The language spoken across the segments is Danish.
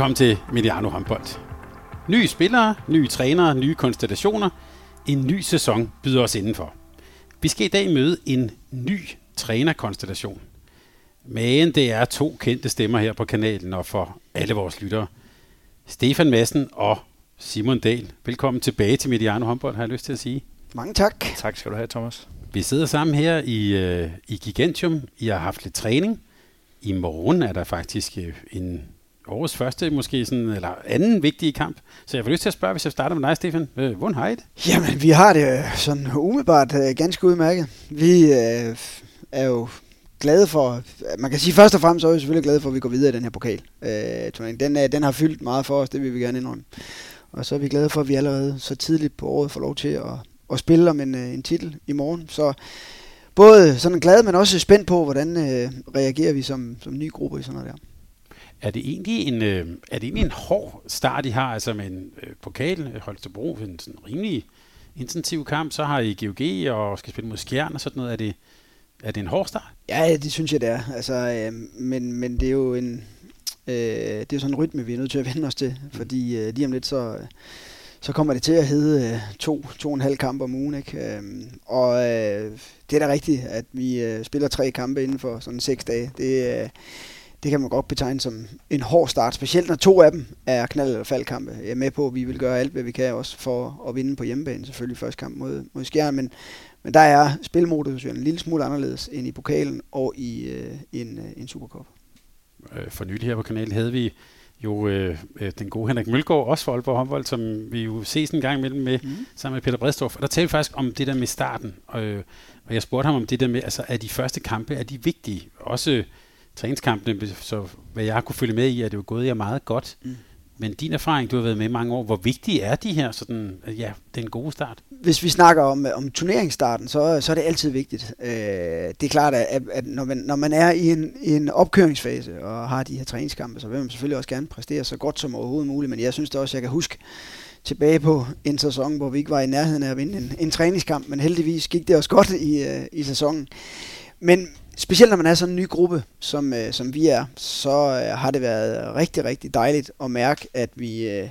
Velkommen til Mediano Håndbold. Nye spillere, nye trænere, nye konstellationer. En ny sæson byder os indenfor. Vi skal i dag møde en ny trænerkonstellation. Men det er to kendte stemmer her på kanalen og for alle vores lyttere. Stefan Madsen og Simon Dahl. Velkommen tilbage til Mediano Håndbold, har jeg lyst til at sige. Mange tak. Tak skal du have, Thomas. Vi sidder sammen her i, øh, i Gigantium. I har haft lidt træning. I morgen er der faktisk øh, en årets første, måske sådan, eller anden vigtige kamp. Så jeg får lyst til at spørge, hvis jeg starter med dig, Stefan. Øh, Hvordan har I det? Jamen, vi har det øh, sådan umiddelbart øh, ganske udmærket. Vi øh, er jo glade for, øh, man kan sige først og fremmest, så er vi selvfølgelig glade for, at vi går videre i den her pokal. Øh, den, øh, den har fyldt meget for os, det vil vi gerne indrømme. Og så er vi glade for, at vi allerede så tidligt på året får lov til at, at spille om en, øh, en titel i morgen. Så både sådan glade, men også spændt på, hvordan øh, reagerer vi som, som ny gruppe i sådan noget der. Er det egentlig en, øh, er det egentlig en hård start, I har, altså med en øh, pokal, Holstebro, en sådan rimelig intensiv kamp, så har I GOG og skal spille mod Skjern og sådan noget. Er det, er det en hård start? Ja, det synes jeg, det er. Altså, øh, men, men det er jo en, øh, det er sådan en rytme, vi er nødt til at vende os til, mm. fordi øh, lige om lidt, så, så kommer det til at hedde øh, to, to og en halv kamp om ugen. Ikke? Øh, og øh, det er da rigtigt, at vi øh, spiller tre kampe inden for sådan seks dage. Det, øh, det kan man godt betegne som en hård start, specielt når to af dem er knald- eller faldkampe. Jeg er med på, at vi vil gøre alt, hvad vi kan også for at vinde på hjemmebane, selvfølgelig første kamp mod, mod Skjern, men, men der er spilmodus en lille smule anderledes end i pokalen og i øh, en, øh, en Supercup. Øh, For nylig her på kanalen havde vi jo øh, øh, den gode Henrik Mølgaard, også for Aalborg håndbold, som vi jo ses en gang imellem med, mm. sammen med Peter Bredstorff. Og der talte vi faktisk om det der med starten, og, øh, og jeg spurgte ham om det der med, altså er de første kampe, er de vigtige? Også træningskampene, så hvad jeg kunne følge med i, er det jo gået jer meget godt. Mm. Men din erfaring, du har været med i mange år, hvor vigtige er de her, sådan, ja, den gode start? Hvis vi snakker om, om turneringsstarten, så, så er det altid vigtigt. Øh, det er klart, at, at når, man, når man er i en, i en opkøringsfase og har de her træningskampe, så vil man selvfølgelig også gerne præstere så godt som overhovedet muligt. Men jeg synes da også, jeg kan huske tilbage på en sæson, hvor vi ikke var i nærheden af at vinde en, en træningskamp, men heldigvis gik det også godt i, uh, i sæsonen. Men specielt når man er sådan en ny gruppe, som, øh, som vi er, så øh, har det været rigtig, rigtig dejligt at mærke, at vi, øh,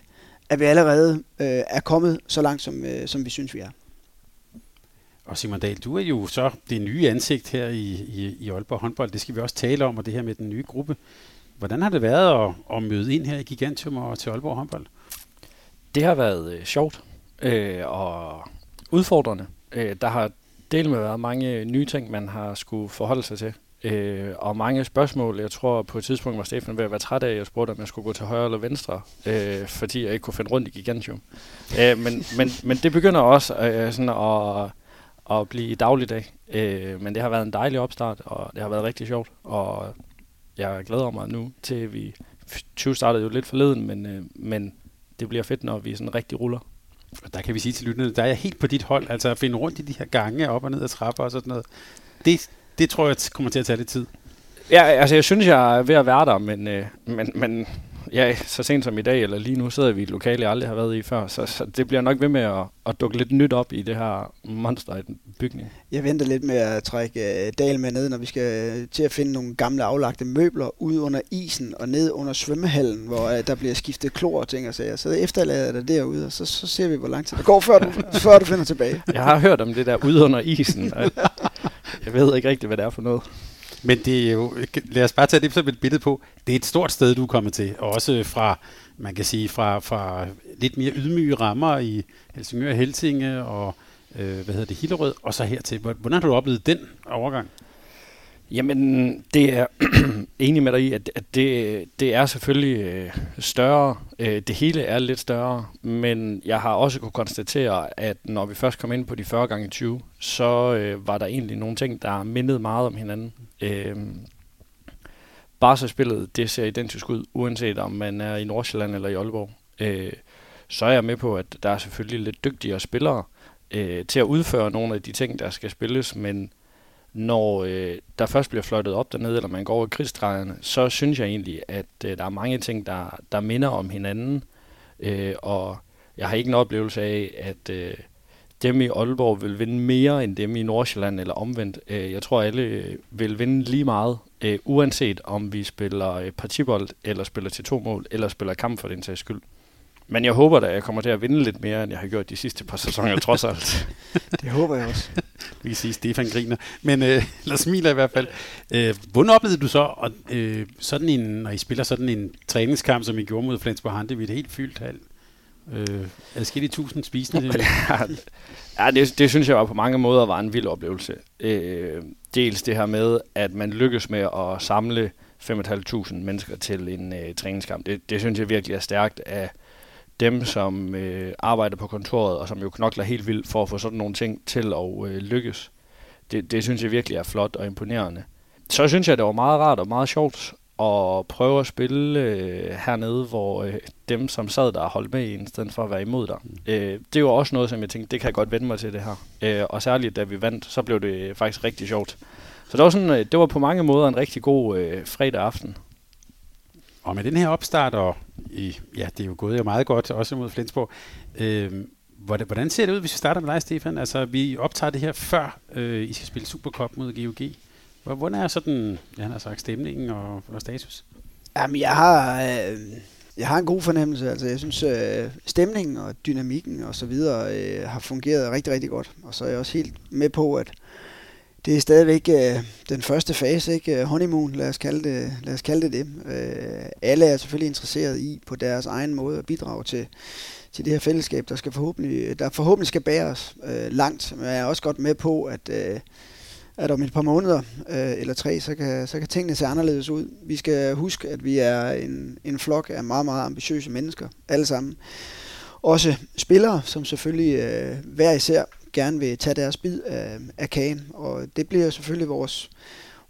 at vi allerede øh, er kommet så langt, som, øh, som vi synes, vi er. Og Simon Dahl, du er jo så det nye ansigt her i, i, i Aalborg håndbold. Det skal vi også tale om, og det her med den nye gruppe. Hvordan har det været at, at møde ind her i Gigantium og til Aalborg håndbold? Det har været øh, sjovt øh, og udfordrende. Øh, der har del med været mange nye ting, man har skulle forholde sig til. Øh, og mange spørgsmål. Jeg tror på et tidspunkt var Stefan ved at være træt af, at jeg spurgte, om jeg skulle gå til højre eller venstre, øh, fordi jeg ikke kunne finde rundt i Gigantium. Øh, men, men, men det begynder også øh, sådan at, at blive dagligdag. Øh, men det har været en dejlig opstart, og det har været rigtig sjovt. Og jeg glæder mig nu til, vi 20 startede jo lidt forleden, men, øh, men det bliver fedt, når vi sådan rigtig ruller. Og der kan vi sige til lytterne, der er jeg helt på dit hold, altså at finde rundt i de her gange, op og ned ad trapper og sådan noget. Det, det tror jeg kommer til at tage lidt tid. Ja, altså jeg synes, jeg er ved at være der, men, øh, men, men ja, så sent som i dag, eller lige nu sidder vi i et lokale, jeg aldrig har været i før, så, så det bliver nok ved med at, at dukke lidt nyt op i det her monster i den bygning. Jeg venter lidt med at trække uh, Dal med ned, når vi skal uh, til at finde nogle gamle aflagte møbler ud under isen og ned under svømmehallen, hvor uh, der bliver skiftet klor og ting og sager. Så efterlader jeg dig derude, og så, så ser vi, hvor lang tid det går, før du, før du finder tilbage. Jeg har hørt om det der ude under isen, jeg ved ikke rigtigt, hvad det er for noget. Men det er jo, lad os bare tage det som et billede på. Det er et stort sted, du er kommet til. Og også fra, man kan sige, fra, fra lidt mere ydmyge rammer i Helsingør, Helsinge og øh, hvad hedder det, Hillerød, og så hertil. Hvordan har du oplevet den overgang? Jamen, det er enig med dig i, at, at det, det er selvfølgelig øh, større. Øh, det hele er lidt større, men jeg har også kunne konstatere, at når vi først kom ind på de 40 gange 20, så øh, var der egentlig nogle ting, der mindede meget om hinanden. Øh, Barca-spillet, det ser identisk ud, uanset om man er i Nordsjælland eller i Aalborg. Øh, så er jeg med på, at der er selvfølgelig lidt dygtigere spillere øh, til at udføre nogle af de ting, der skal spilles, men når øh, der først bliver fløjtet op dernede, eller man går over krigsdrejerne, så synes jeg egentlig, at øh, der er mange ting, der, der minder om hinanden. Øh, og jeg har ikke en oplevelse af, at øh, dem i Aalborg vil vinde mere end dem i Nordsjælland eller omvendt. Øh, jeg tror, alle øh, vil vinde lige meget, øh, uanset om vi spiller øh, partibold, eller spiller til to mål, eller spiller kamp for den sags skyld. Men jeg håber da, at jeg kommer til at vinde lidt mere, end jeg har gjort de sidste par sæsoner, trods alt. det håber jeg også. Vi kan sige, at Stefan griner. Men øh, eller smiler i hvert fald. Øh, hvordan oplevede du så, at, øh, sådan en, når I spiller sådan en træningskamp, som I gjorde mod Flensborg Hante, vi er et helt fyldt halv? Øh, adskillige tusind spisende? ja, det, det synes jeg var på mange måder var en vild oplevelse. Øh, dels det her med, at man lykkes med at samle 5.500 mennesker til en øh, træningskamp. Det, det synes jeg virkelig er stærkt af dem, som øh, arbejder på kontoret, og som jo knokler helt vildt for at få sådan nogle ting til at øh, lykkes. Det, det synes jeg virkelig er flot og imponerende. Så synes jeg, det var meget rart og meget sjovt at prøve at spille øh, hernede, hvor øh, dem, som sad der, holdt med i en stedet for at være imod dig. Mm. Øh, det var også noget, som jeg tænkte, det kan jeg godt vende mig til det her. Øh, og særligt, da vi vandt, så blev det faktisk rigtig sjovt. Så det var, sådan, øh, det var på mange måder en rigtig god øh, fredag aften. Og med den her opstart, og i, ja, det er jo gået jo meget godt, også mod Flensborg. Øh, hvordan ser det ud, hvis vi starter med dig, Stefan? Altså, vi optager det her før øh, I skal spille Supercup mod GOG. Hvordan er sådan, ja, han har sagt, stemningen og, og status? Jamen, jeg har, øh, jeg har en god fornemmelse. Altså, jeg synes, øh, stemningen og dynamikken og så videre øh, har fungeret rigtig, rigtig godt. Og så er jeg også helt med på, at det er stadigvæk øh, den første fase, ikke? Honeymoon, lad os kalde det, lad os kalde det det. Øh, alle er selvfølgelig interesseret i på deres egen måde at bidrage til, til det her fællesskab, der skal forhåbentlig, der forhåbentlig skal bære os øh, langt. Men jeg er også godt med på, at, øh, at om et par måneder øh, eller tre, så kan, så kan tingene se anderledes ud. Vi skal huske, at vi er en, en flok af meget, meget ambitiøse mennesker, alle sammen. Også spillere, som selvfølgelig øh, hver især gerne vil tage deres bid af, af kagen, og det bliver selvfølgelig vores,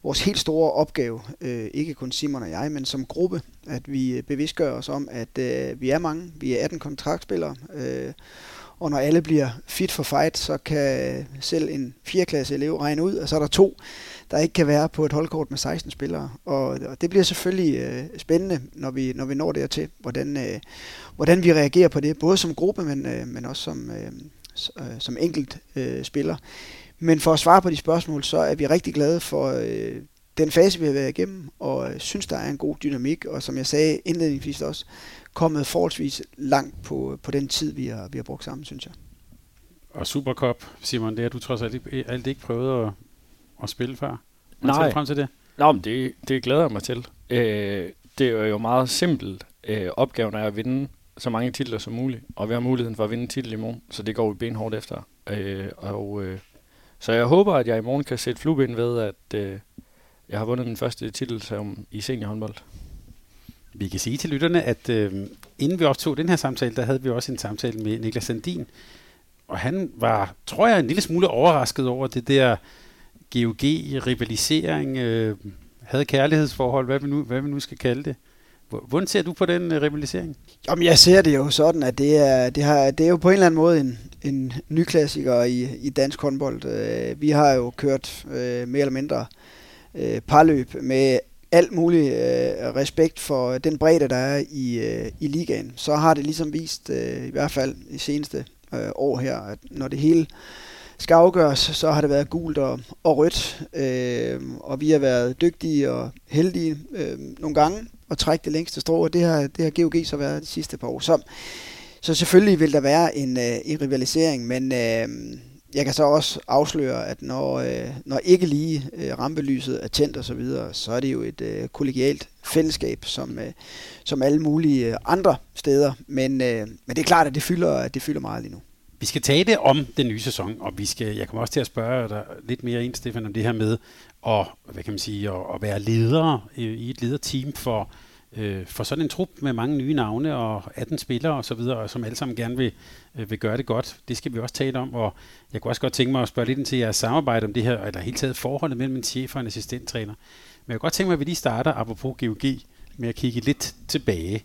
vores helt store opgave, øh, ikke kun Simon og jeg, men som gruppe, at vi øh, bevidstgør os om, at øh, vi er mange, vi er 18 kontraktspillere, øh, og når alle bliver fit for fight, så kan selv en 4. klasse elev regne ud, at så er der to, der ikke kan være på et holdkort med 16 spillere. Og, og det bliver selvfølgelig øh, spændende, når vi, når vi når dertil, hvordan, øh, hvordan vi reagerer på det, både som gruppe, men, øh, men også som, øh, øh, som enkelt øh, spiller. Men for at svare på de spørgsmål, så er vi rigtig glade for øh, den fase, vi har været igennem, og øh, synes, der er en god dynamik, og som jeg sagde indledningsvis også, kommet forholdsvis langt på, på den tid, vi har, vi har brugt sammen, synes jeg. Og Supercop, Simon, det har du trods alt ikke, alt ikke prøvet at, at spille før? Nej. frem til det? Nå, men det, det glæder jeg mig til. Øh, det er jo meget simpelt. Øh, opgaven er at vinde så mange titler som muligt, og vi har muligheden for at vinde en titel i morgen, så det går vi benhårdt efter. Øh, og, øh, så jeg håber, at jeg i morgen kan sætte flueben ved, at øh, jeg har vundet den første titel som i seniorhåndbold. Vi kan sige til lytterne, at øh, inden vi optog den her samtale, der havde vi også en samtale med Niklas Sandin, og han var, tror jeg, en lille smule overrasket over det der GOG-rivalisering, øh, havde kærlighedsforhold, hvad vi, nu, hvad vi nu skal kalde det. Hvordan ser du på den øh, rivalisering? Jamen, jeg ser det jo sådan, at det er, det har, det er jo på en eller anden måde en, en ny klassiker i, i dansk håndbold. Øh, vi har jo kørt øh, mere eller mindre øh, parløb med alt mulig øh, respekt for den bredde, der er i, øh, i ligaen. Så har det ligesom vist, øh, i hvert fald i seneste øh, år her, at når det hele skal afgøres, så har det været gult og, og rødt, øh, og vi har været dygtige og heldige øh, nogle gange at trække det længste strå, og det har, det har GOG så været de sidste par år. Så, så selvfølgelig vil der være en, øh, en rivalisering, men øh, jeg kan så også afsløre, at når, øh, når ikke lige øh, rampelyset er tændt og så videre, så er det jo et øh, kollegialt fællesskab, som, øh, som alle mulige øh, andre steder. Men, øh, men det er klart, at det fylder, det fylder meget lige nu. vi skal tale om den nye sæson, og vi skal, jeg kommer også til at spørge dig lidt mere ind, Stefan, om det her med at, hvad kan man sige, at, at være leder i, i et lederteam for, øh, for sådan en trup med mange nye navne og 18 spillere og så videre, som alle sammen gerne vil, øh, vil gøre det godt. Det skal vi også tale om, og jeg kunne også godt tænke mig at spørge lidt ind til jeres samarbejde om det her, eller helt taget forholdet mellem en chef og en assistenttræner. Men jeg kunne godt tænke mig, at vi lige starter, apropos GOG, med at kigge lidt tilbage.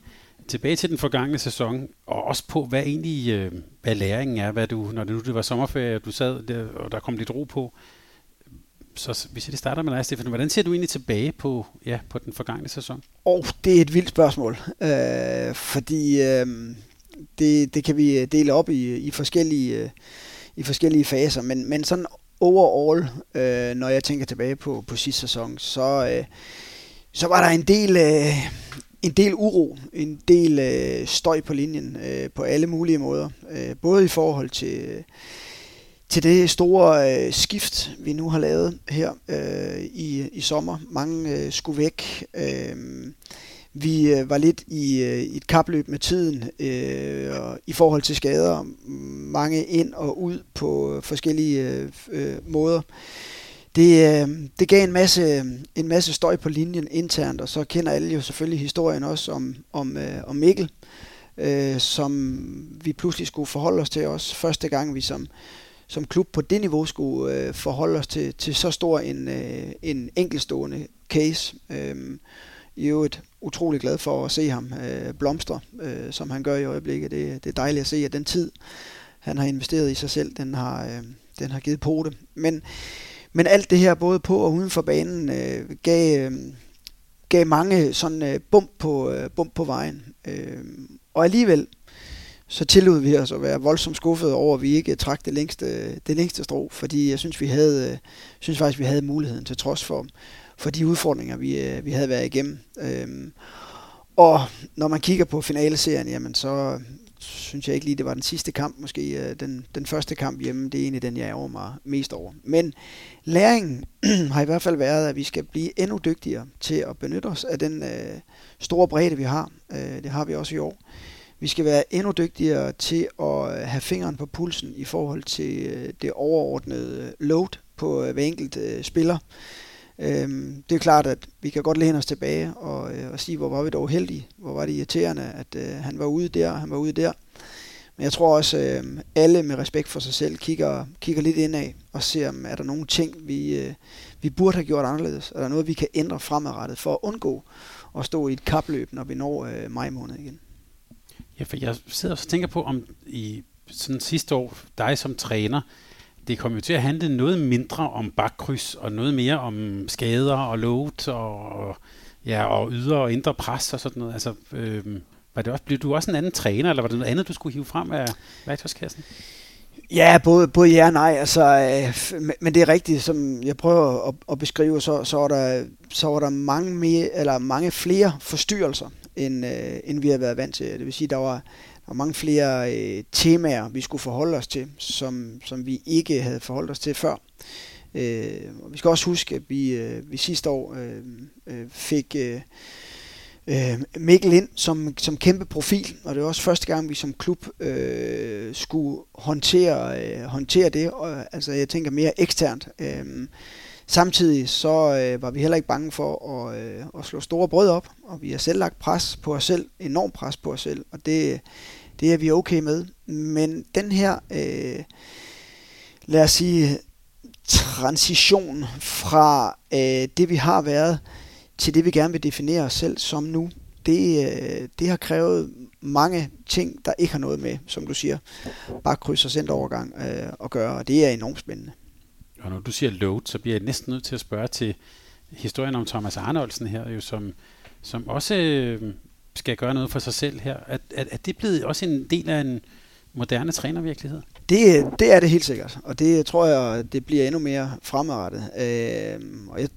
Tilbage til den forgangne sæson, og også på, hvad egentlig øh, hvad læringen er, hvad du, når det nu det var sommerferie, og du sad der, og der kom lidt ro på. Så hvis jeg lige starter med dig, Stefan, hvordan ser du egentlig tilbage på, ja, på den forgangne sæson? Oh, det er et vildt spørgsmål, øh, fordi øh, det, det kan vi øh, dele op i, i forskellige øh, i forskellige faser, men, men sådan overall, øh, når jeg tænker tilbage på, på sidste sæson, så, øh, så var der en del, øh, en del uro, en del øh, støj på linjen øh, på alle mulige måder. Øh, både i forhold til, til det store øh, skift, vi nu har lavet her øh, i, i sommer. Mange øh, skulle væk. Øh, vi øh, var lidt i, øh, i et kapløb med tiden øh, i forhold til skader. Mange ind og ud på øh, forskellige øh, øh, måder. Det, øh, det gav en masse, en masse støj på linjen internt, og så kender alle jo selvfølgelig historien også om, om, øh, om Mikkel, øh, som vi pludselig skulle forholde os til os. Første gang vi som, som klub på det niveau skulle øh, forholde os til, til så stor en, øh, en enkelstående case. Øh, I øvrigt utrolig glad for at se ham øh, blomstre, øh, som han gør i øjeblikket. Det, det er dejligt at se, at den tid, han har investeret i sig selv, den har, øh, den har givet på det. Men, men alt det her, både på og uden for banen, øh, gav, øh, gav mange sådan øh, bump, på, øh, bump på vejen. Øh, og alligevel, så tillod vi os at være voldsomt skuffet over, at vi ikke trak det længste, det længste strå, fordi jeg synes, vi havde, øh, synes faktisk, vi havde muligheden til trods for, for de udfordringer, vi, øh, vi havde været igennem. Øhm, og når man kigger på finaleserien, jamen så synes jeg ikke lige, det var den sidste kamp, måske øh, den, den første kamp hjemme, det er egentlig den, jeg er mig mest over. Men læringen har i hvert fald været, at vi skal blive endnu dygtigere til at benytte os af den øh, store bredde, vi har. Øh, det har vi også i år. Vi skal være endnu dygtigere til at øh, have fingeren på pulsen i forhold til øh, det overordnede øh, load på hver enkelt spiller. Øhm, det er klart, at vi kan godt læne os tilbage og, øh, og sige, hvor var vi dog heldige, hvor var det irriterende, at øh, han var ude der, han var ude der. Men jeg tror også, øh, alle med respekt for sig selv kigger, kigger lidt indad og ser, om er der nogle ting, vi, øh, vi burde have gjort anderledes. Er der noget, vi kan ændre fremadrettet for at undgå at stå i et kapløb, når vi når øh, maj måned igen. Ja, for jeg sidder og tænker på, om i sådan sidste år, dig som træner, det kom jo til at handle noget mindre om bakkryds, og noget mere om skader og load, og, ja, og ydre og indre pres og sådan noget. Altså, øh, var det også, blev du også en anden træner, eller var det noget andet, du skulle hive frem af værktøjskassen? Ja, både, både ja og nej. Altså, øh, men det er rigtigt, som jeg prøver at, at beskrive, så, så, var der, så var der mange, mere, eller mange flere forstyrrelser, end, øh, end vi har været vant til. Det vil sige, der var, var mange flere øh, temaer, vi skulle forholde os til, som, som vi ikke havde forholdt os til før. Øh, og vi skal også huske, at vi, øh, vi sidste år øh, øh, fik øh, øh, Mikkel ind som, som kæmpe profil, og det var også første gang, vi som klub øh, skulle håndtere, øh, håndtere det. Og, altså jeg tænker mere eksternt. Øh, Samtidig så øh, var vi heller ikke bange for at, øh, at slå store brød op, og vi har selv lagt pres på os selv, enormt pres på os selv, og det, det er vi okay med. Men den her, øh, lad os sige, transition fra øh, det vi har været, til det vi gerne vil definere os selv som nu, det, øh, det har krævet mange ting, der ikke har noget med, som du siger, bare kryds og sendt overgang øh, at gøre, og det er enormt spændende. Og når du siger load, så bliver jeg næsten nødt til at spørge til historien om Thomas Arnoldsen her, jo, som, som også øh, skal gøre noget for sig selv her. Er, er, er det blevet også en del af en moderne trænervirkelighed? Det, det er det helt sikkert, og det tror jeg, det bliver endnu mere fremadrettet. Øh, og jeg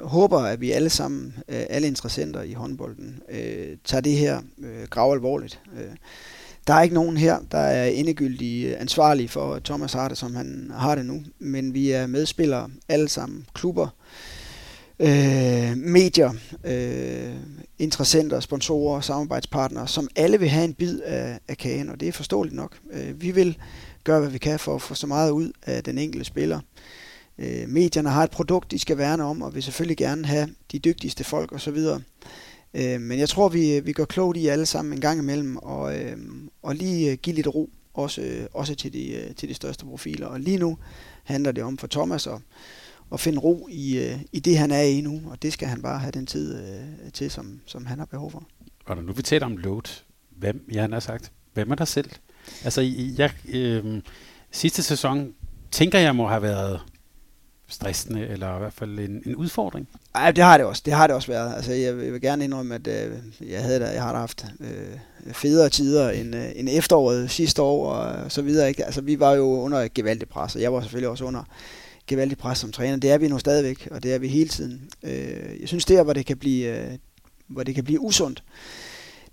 håber, at vi alle sammen, øh, alle interessenter i håndbolden, øh, tager det her øh, grav alvorligt. Øh, der er ikke nogen her, der er endegyldig øh, ansvarlig for, Thomas har det, som han har det nu. Men vi er medspillere alle sammen, klubber, øh, medier, øh, interessenter, sponsorer, samarbejdspartnere, som alle vil have en bid af, af kagen, og det er forståeligt nok. Øh, vi vil gøre, hvad vi kan for at få så meget ud af den enkelte spiller. Øh, medierne har et produkt, de skal værne om, og vil selvfølgelig gerne have de dygtigste folk osv., Øh, men jeg tror, vi, vi gør klogt i alle sammen en gang imellem, og, øh, og lige øh, give lidt ro, også, øh, også til, de, øh, til de største profiler. Og lige nu handler det om for Thomas at, at finde ro i, i det, han er i nu, og det skal han bare have den tid øh, til, som, som han har behov for. Og når nu vi taler om load, hvem, jeg har sagt, hvem er der selv? Altså, jeg, øh, sidste sæson tænker jeg må have været stressende, eller i hvert fald en, en udfordring? Nej, det har det også. Det har det også været. Altså, jeg, vil gerne indrømme, at øh, jeg havde da, jeg har da haft øh, federe tider end, øh, end efteråret sidste år og øh, så videre. Ikke? Altså, vi var jo under gevaldigt pres, og jeg var selvfølgelig også under gevaldigt pres som træner. Det er vi nu stadigvæk, og det er vi hele tiden. Øh, jeg synes, der, hvor det kan blive, øh, hvor det kan blive usundt,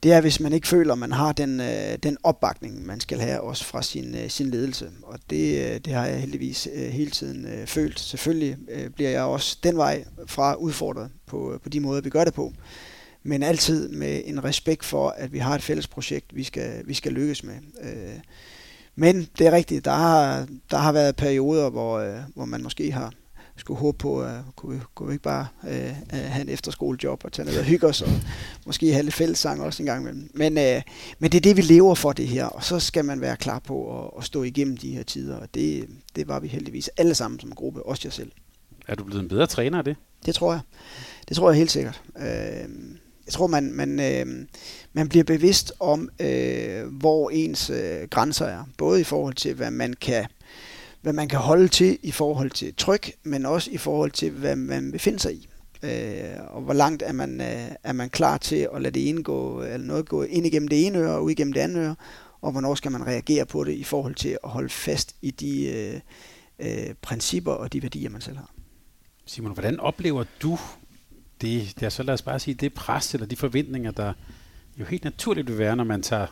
det er, hvis man ikke føler, at man har den, øh, den opbakning, man skal have også fra sin, øh, sin ledelse. Og det, øh, det har jeg heldigvis øh, hele tiden øh, følt. Selvfølgelig øh, bliver jeg også den vej fra udfordret på, øh, på de måder, vi gør det på. Men altid med en respekt for, at vi har et fælles projekt, vi skal, vi skal lykkes med. Øh, men det er rigtigt, der har, der har været perioder, hvor, øh, hvor man måske har skulle håbe på, at kunne, kunne vi ikke bare øh, have en efterskolejob og tage ned og hygge os, og måske have lidt fællessang også en gang imellem. Men, øh, men det er det, vi lever for det her, og så skal man være klar på at, at stå igennem de her tider, og det, det var vi heldigvis alle sammen som gruppe, også jeg selv. Er du blevet en bedre træner af det? Det tror jeg. Det tror jeg helt sikkert. Øh, jeg tror, man, man, øh, man bliver bevidst om, øh, hvor ens øh, grænser er. Både i forhold til, hvad man kan hvad man kan holde til i forhold til tryk, men også i forhold til, hvad man befinder sig i. Øh, og hvor langt er man, øh, er man klar til at lade det ene gå, eller noget gå ind igennem det ene øre og ud igennem det andet øre, og hvornår skal man reagere på det i forhold til at holde fast i de øh, øh, principper og de værdier, man selv har. Simon, hvordan oplever du det, det er så lad os bare sige, det pres eller de forventninger, der jo helt naturligt vil være, når man tager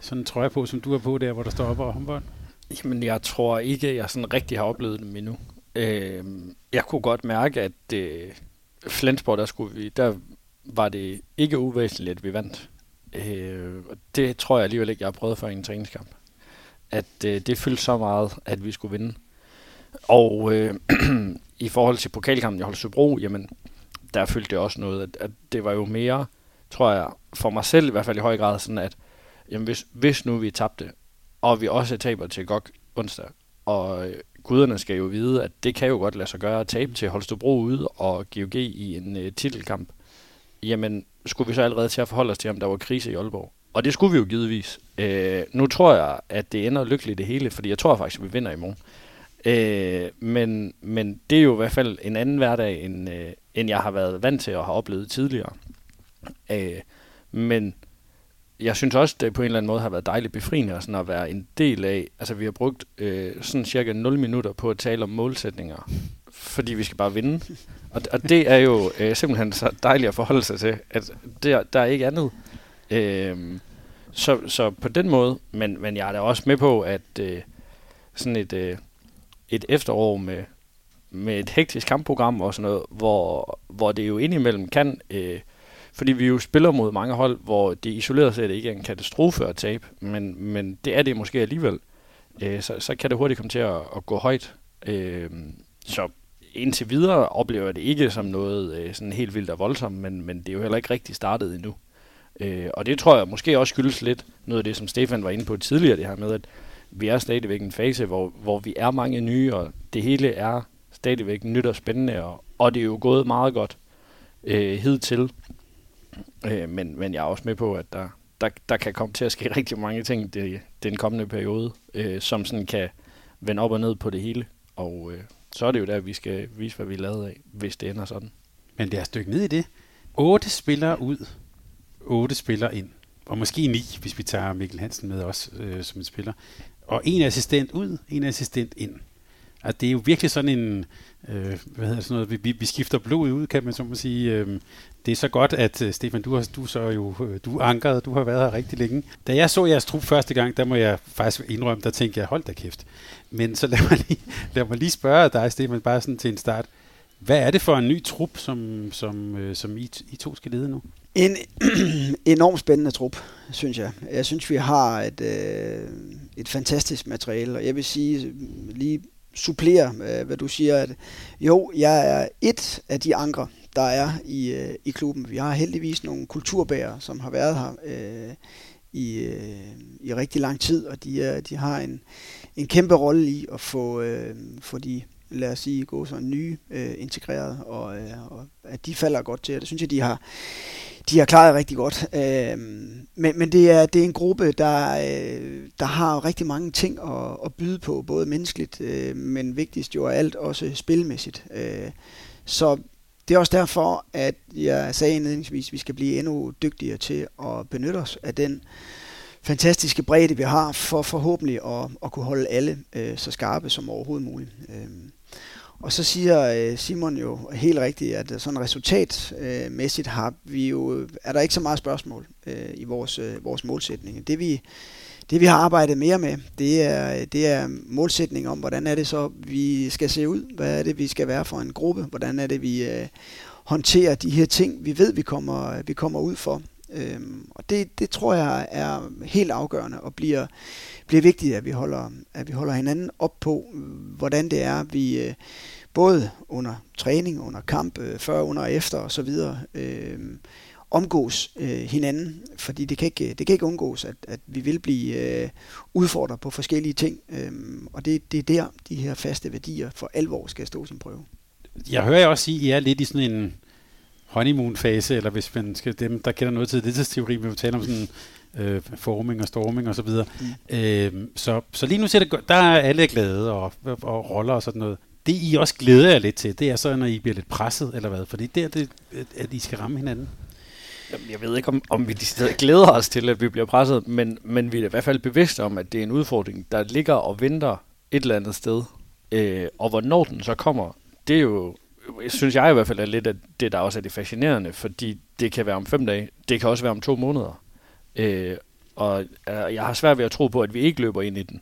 sådan en trøje på, som du har på der, hvor der står op og håndbold? Jamen, jeg tror ikke, jeg sådan rigtig har oplevet dem endnu. Øh, jeg kunne godt mærke, at øh, Flensborg, der, skulle vi, der var det ikke uvæsentligt, at vi vandt. Øh, det tror jeg alligevel ikke, jeg har prøvet før i en træningskamp. At øh, det fyldte så meget, at vi skulle vinde. Og øh, i forhold til pokalkampen i Holstebro, jamen, der fyldte det også noget, at, at det var jo mere, tror jeg, for mig selv i hvert fald i høj grad, sådan at jamen, hvis, hvis nu vi tabte, og vi også taber til GOG onsdag. Og øh, guderne skal jo vide, at det kan jo godt lade sig gøre at tabe til Holstebro ude og GOG i en øh, titelkamp. Jamen, skulle vi så allerede til at forholde os til, om der var krise i Aalborg? Og det skulle vi jo givetvis. Øh, nu tror jeg, at det ender lykkeligt det hele, fordi jeg tror faktisk, at vi vinder i morgen. Øh, men, men det er jo i hvert fald en anden hverdag, end, øh, end jeg har været vant til at have oplevet tidligere. Øh, men jeg synes også, det på en eller anden måde har været dejligt befriende og sådan at være en del af. Altså, vi har brugt øh, sådan cirka 0 minutter på at tale om målsætninger, fordi vi skal bare vinde. Og, og det er jo øh, simpelthen så dejligt at forholde sig til, at der, der er ikke andet. Øh, så, så på den måde, men, men jeg er da også med på, at øh, sådan et, øh, et efterår med, med et hektisk kampprogram og sådan noget, hvor, hvor det jo indimellem kan... Øh, fordi vi jo spiller mod mange hold, hvor det isoleret set ikke er en katastrofe at tabe, men, men det er det måske alligevel. Øh, så, så kan det hurtigt komme til at, at gå højt. Øh, så indtil videre oplever jeg det ikke som noget øh, sådan helt vildt og voldsomt, men, men det er jo heller ikke rigtig startet endnu. Øh, og det tror jeg måske også skyldes lidt noget af det, som Stefan var inde på tidligere, det her med, at vi er stadigvæk i en fase, hvor, hvor vi er mange nye, og det hele er stadigvæk nyt og spændende, og, og det er jo gået meget godt øh, hidtil. Øh, men, men jeg er også med på, at der, der, der kan komme til at ske rigtig mange ting det, den kommende periode, øh, som sådan kan vende op og ned på det hele. Og øh, så er det jo der, vi skal vise, hvad vi er lavet af, hvis det ender sådan. Men det er stykke ned i det. Otte spillere ud, otte spillere ind. Og måske ni, hvis vi tager Mikkel Hansen med også øh, som en spiller. Og en assistent ud, en assistent ind. Altså, det er jo virkelig sådan en, øh, hvad hedder sådan noget, vi, vi skifter blod ud, kan man så må sige. Øh, det er så godt, at øh, Stefan, du, har, du så jo, øh, du er ankeret, du har været her rigtig længe. Da jeg så jeres trup første gang, der må jeg faktisk indrømme, der tænkte jeg, hold da kæft. Men så lad mig lige, lad mig lige spørge dig, Stefan, bare sådan til en start. Hvad er det for en ny trup, som, som, øh, som I, I to skal lede nu? En enormt spændende trup, synes jeg. Jeg synes, vi har et, øh, et fantastisk materiale, og jeg vil sige, lige supplere, øh, hvad du siger, at jo, jeg er et af de andre, der er i, øh, i klubben. Vi har heldigvis nogle kulturbærere, som har været her øh, i, øh, i rigtig lang tid, og de, er, de har en, en kæmpe rolle i at få, øh, få de lad os sige, gå sådan nye øh, integreret, og, øh, og at de falder godt til. Det synes jeg, de har, de har klaret rigtig godt. Øh, men men det, er, det er en gruppe, der, øh, der har rigtig mange ting at, at byde på, både menneskeligt, øh, men vigtigst jo af alt også spilmæssigt. Øh, så det er også derfor, at jeg sagde indledningsvis, at vi skal blive endnu dygtigere til at benytte os af den fantastiske bredde, vi har, for forhåbentlig at, at kunne holde alle øh, så skarpe som overhovedet muligt. Øh, og så siger øh, Simon jo helt rigtigt, at sådan resultatmæssigt har vi jo, er der ikke så meget spørgsmål øh, i vores, øh, vores målsætning. Det vi, det vi har arbejdet mere med, det er, det er målsætning om, hvordan er det så, vi skal se ud, hvad er det, vi skal være for en gruppe, hvordan er det, vi øh, håndterer de her ting, vi ved, vi kommer, vi kommer ud for. Øhm, og det, det tror jeg er helt afgørende og bliver, bliver vigtigt, at vi, holder, at vi holder hinanden op på, hvordan det er, vi øh, både under træning, under kamp, øh, før, under og efter osv., øh, omgås øh, hinanden, fordi det kan ikke, det kan ikke undgås, at, at vi vil blive øh, udfordret på forskellige ting, øh, og det, det er der, de her faste værdier for alvor skal stå sin prøve. Jeg hører jeg også sige, at I er lidt i sådan en honeymoon-fase, eller hvis man skal, dem, der kender noget til det, vi vil tale om sådan øh, forming og storming og så videre. Mm. Øh, så, så lige nu ser det godt. Der er alle glade og, og, roller og sådan noget. Det I også glæder jer lidt til, det er så, når I bliver lidt presset, eller hvad? Fordi det er det, at I skal ramme hinanden. Jamen, jeg ved ikke, om, om vi de glæder os til, at vi bliver presset, men, men vi er i hvert fald bevidste om, at det er en udfordring, der ligger og venter et eller andet sted. Øh, og hvornår den så kommer, det er jo synes jeg i hvert fald er lidt af det, der også er det fascinerende, fordi det kan være om fem dage, det kan også være om to måneder. Øh, og øh, jeg har svært ved at tro på, at vi ikke løber ind i den.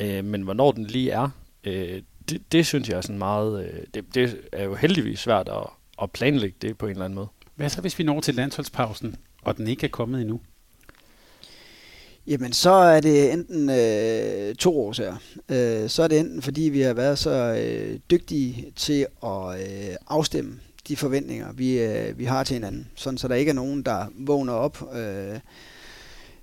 Øh, men hvornår den lige er, øh, det, det synes jeg er sådan meget... Øh, det, det er jo heldigvis svært at, at planlægge det på en eller anden måde. Hvad så, hvis vi når til landsholdspausen, og den ikke er kommet endnu? Jamen, så er det enten øh, to årsager. Øh, så er det enten, fordi vi har været så øh, dygtige til at øh, afstemme de forventninger, vi, øh, vi har til hinanden. Sådan, så der ikke er nogen, der vågner op øh,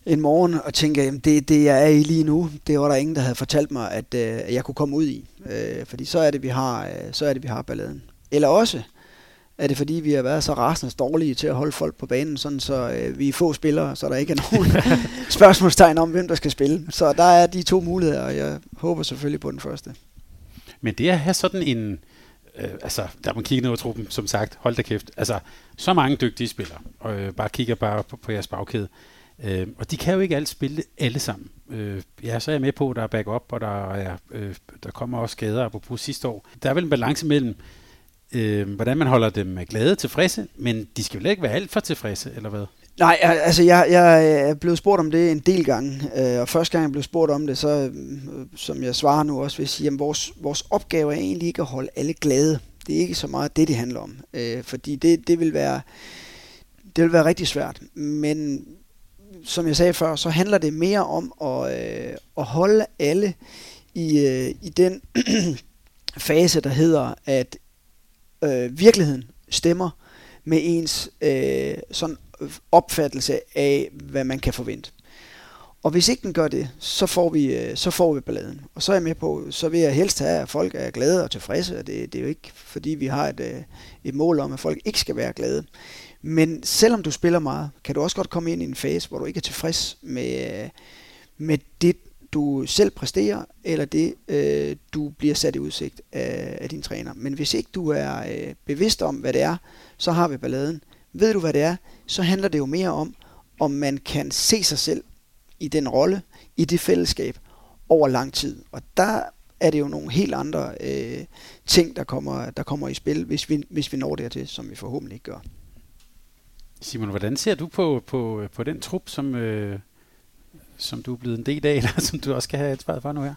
en morgen og tænker, jamen det, det jeg er i lige nu, det var der ingen, der havde fortalt mig, at øh, jeg kunne komme ud i. Øh, fordi så er det, vi har, øh, så er det, vi har balladen. Eller også, er det fordi, vi har været så rasende dårlige til at holde folk på banen, sådan så øh, vi er få spillere, så der ikke er nogen spørgsmålstegn om, hvem der skal spille. Så der er de to muligheder, og jeg håber selvfølgelig på den første. Men det at have sådan en, øh, altså der man kigger ned over truppen, som sagt, hold da kæft, altså så mange dygtige spillere, og øh, bare kigger bare på, på jeres bagkæde, øh, og de kan jo ikke alt spille alle sammen. Øh, ja, så er jeg med på, at der er backup, og der, er, øh, der kommer også skader, på sidste år. Der er vel en balance mellem, øh, hvordan man holder dem glade tilfredse, men de skal vel ikke være alt for tilfredse, eller hvad? Nej, altså jeg, jeg er blevet spurgt om det en del gange, øh, og første gang jeg blev spurgt om det, så øh, som jeg svarer nu også, vil jeg sige, at vores, vores opgave er egentlig ikke at holde alle glade. Det er ikke så meget det, det handler om, øh, fordi det, det, vil være, det vil være rigtig svært. Men som jeg sagde før, så handler det mere om at, øh, at holde alle i, øh, i den fase, der hedder, at øh, virkeligheden stemmer med ens øh, sådan opfattelse af, hvad man kan forvente. Og hvis ikke den gør det, så får vi, øh, så får vi balladen. Og så er jeg med på, så vil jeg helst have, at folk er glade og tilfredse. Og det, det er jo ikke, fordi vi har et, øh, et mål om, at folk ikke skal være glade. Men selvom du spiller meget, kan du også godt komme ind i en fase, hvor du ikke er tilfreds med, øh, med det, du selv præsterer, eller det, øh, du bliver sat i udsigt af, af din træner. Men hvis ikke du er øh, bevidst om, hvad det er, så har vi balladen. Ved du, hvad det er, så handler det jo mere om, om man kan se sig selv i den rolle, i det fællesskab, over lang tid. Og der er det jo nogle helt andre øh, ting, der kommer, der kommer i spil, hvis vi, hvis vi når dertil, som vi forhåbentlig ikke gør. Simon, hvordan ser du på, på, på den trup, som, øh, som du er blevet en del af, eller som du også skal have ansvaret for nu her?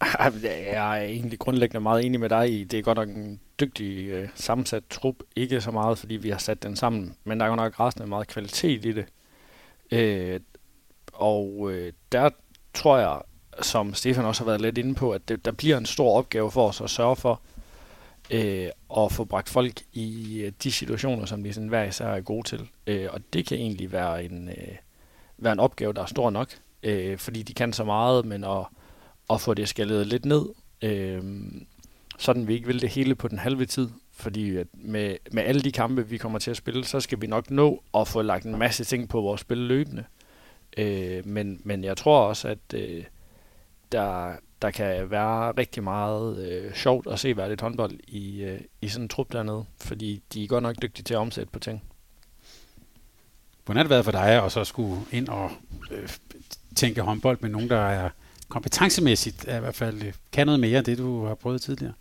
Ah, øh, jeg er egentlig grundlæggende meget enig med dig i, det er godt nok en dygtig øh, sammensat trup. Ikke så meget, fordi vi har sat den sammen, men der er jo nok resten af meget kvalitet i det. Øh, og øh, der tror jeg, som Stefan også har været lidt inde på, at det, der bliver en stor opgave for os at sørge for øh, at få bragt folk i øh, de situationer, som de sådan hver især er gode til. Øh, og det kan egentlig være en, øh, være en opgave, der er stor nok, øh, fordi de kan så meget, men at, at få det skaleret lidt ned, øh, sådan vi ikke vil det hele på den halve tid, fordi at med, med alle de kampe, vi kommer til at spille, så skal vi nok nå at få lagt en masse ting på vores spil løbende. Øh, men, men jeg tror også, at øh, der, der kan være rigtig meget øh, sjovt at se værdigt håndbold i, øh, i sådan en trup dernede, fordi de er godt nok dygtige til at omsætte på ting. Hvordan har det været for dig at så skulle ind og øh, tænke håndbold med nogen, der er kompetencemæssigt er i hvert fald øh, kan noget mere end det, du har prøvet tidligere?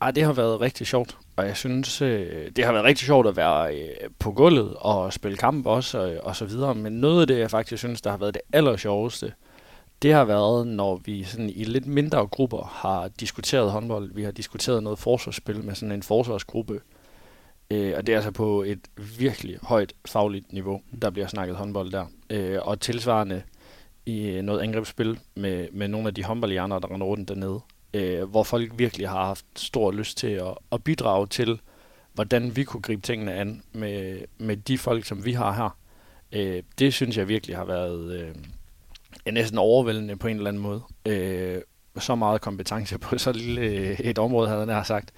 Ej, det har været rigtig sjovt, og jeg synes, øh, det har været rigtig sjovt at være øh, på gulvet og spille kamp også, og, og så videre. Men noget af det, jeg faktisk synes, der har været det aller sjoveste, det har været, når vi sådan i lidt mindre grupper har diskuteret håndbold. Vi har diskuteret noget forsvarsspil med sådan en forsvarsgruppe. Øh, og det er altså på et virkelig højt fagligt niveau, der bliver snakket håndbold der. Øh, og tilsvarende i øh, noget angrebsspil med, med nogle af de håndboldhjerner, der render rundt dernede. Øh, hvor folk virkelig har haft stor lyst til at, at bidrage til, hvordan vi kunne gribe tingene an med, med de folk, som vi har her. Øh, det synes jeg virkelig har været... Øh, næsten overvældende på en eller anden måde. Øh, så meget kompetence på så lille øh, et område, havde jeg sagt.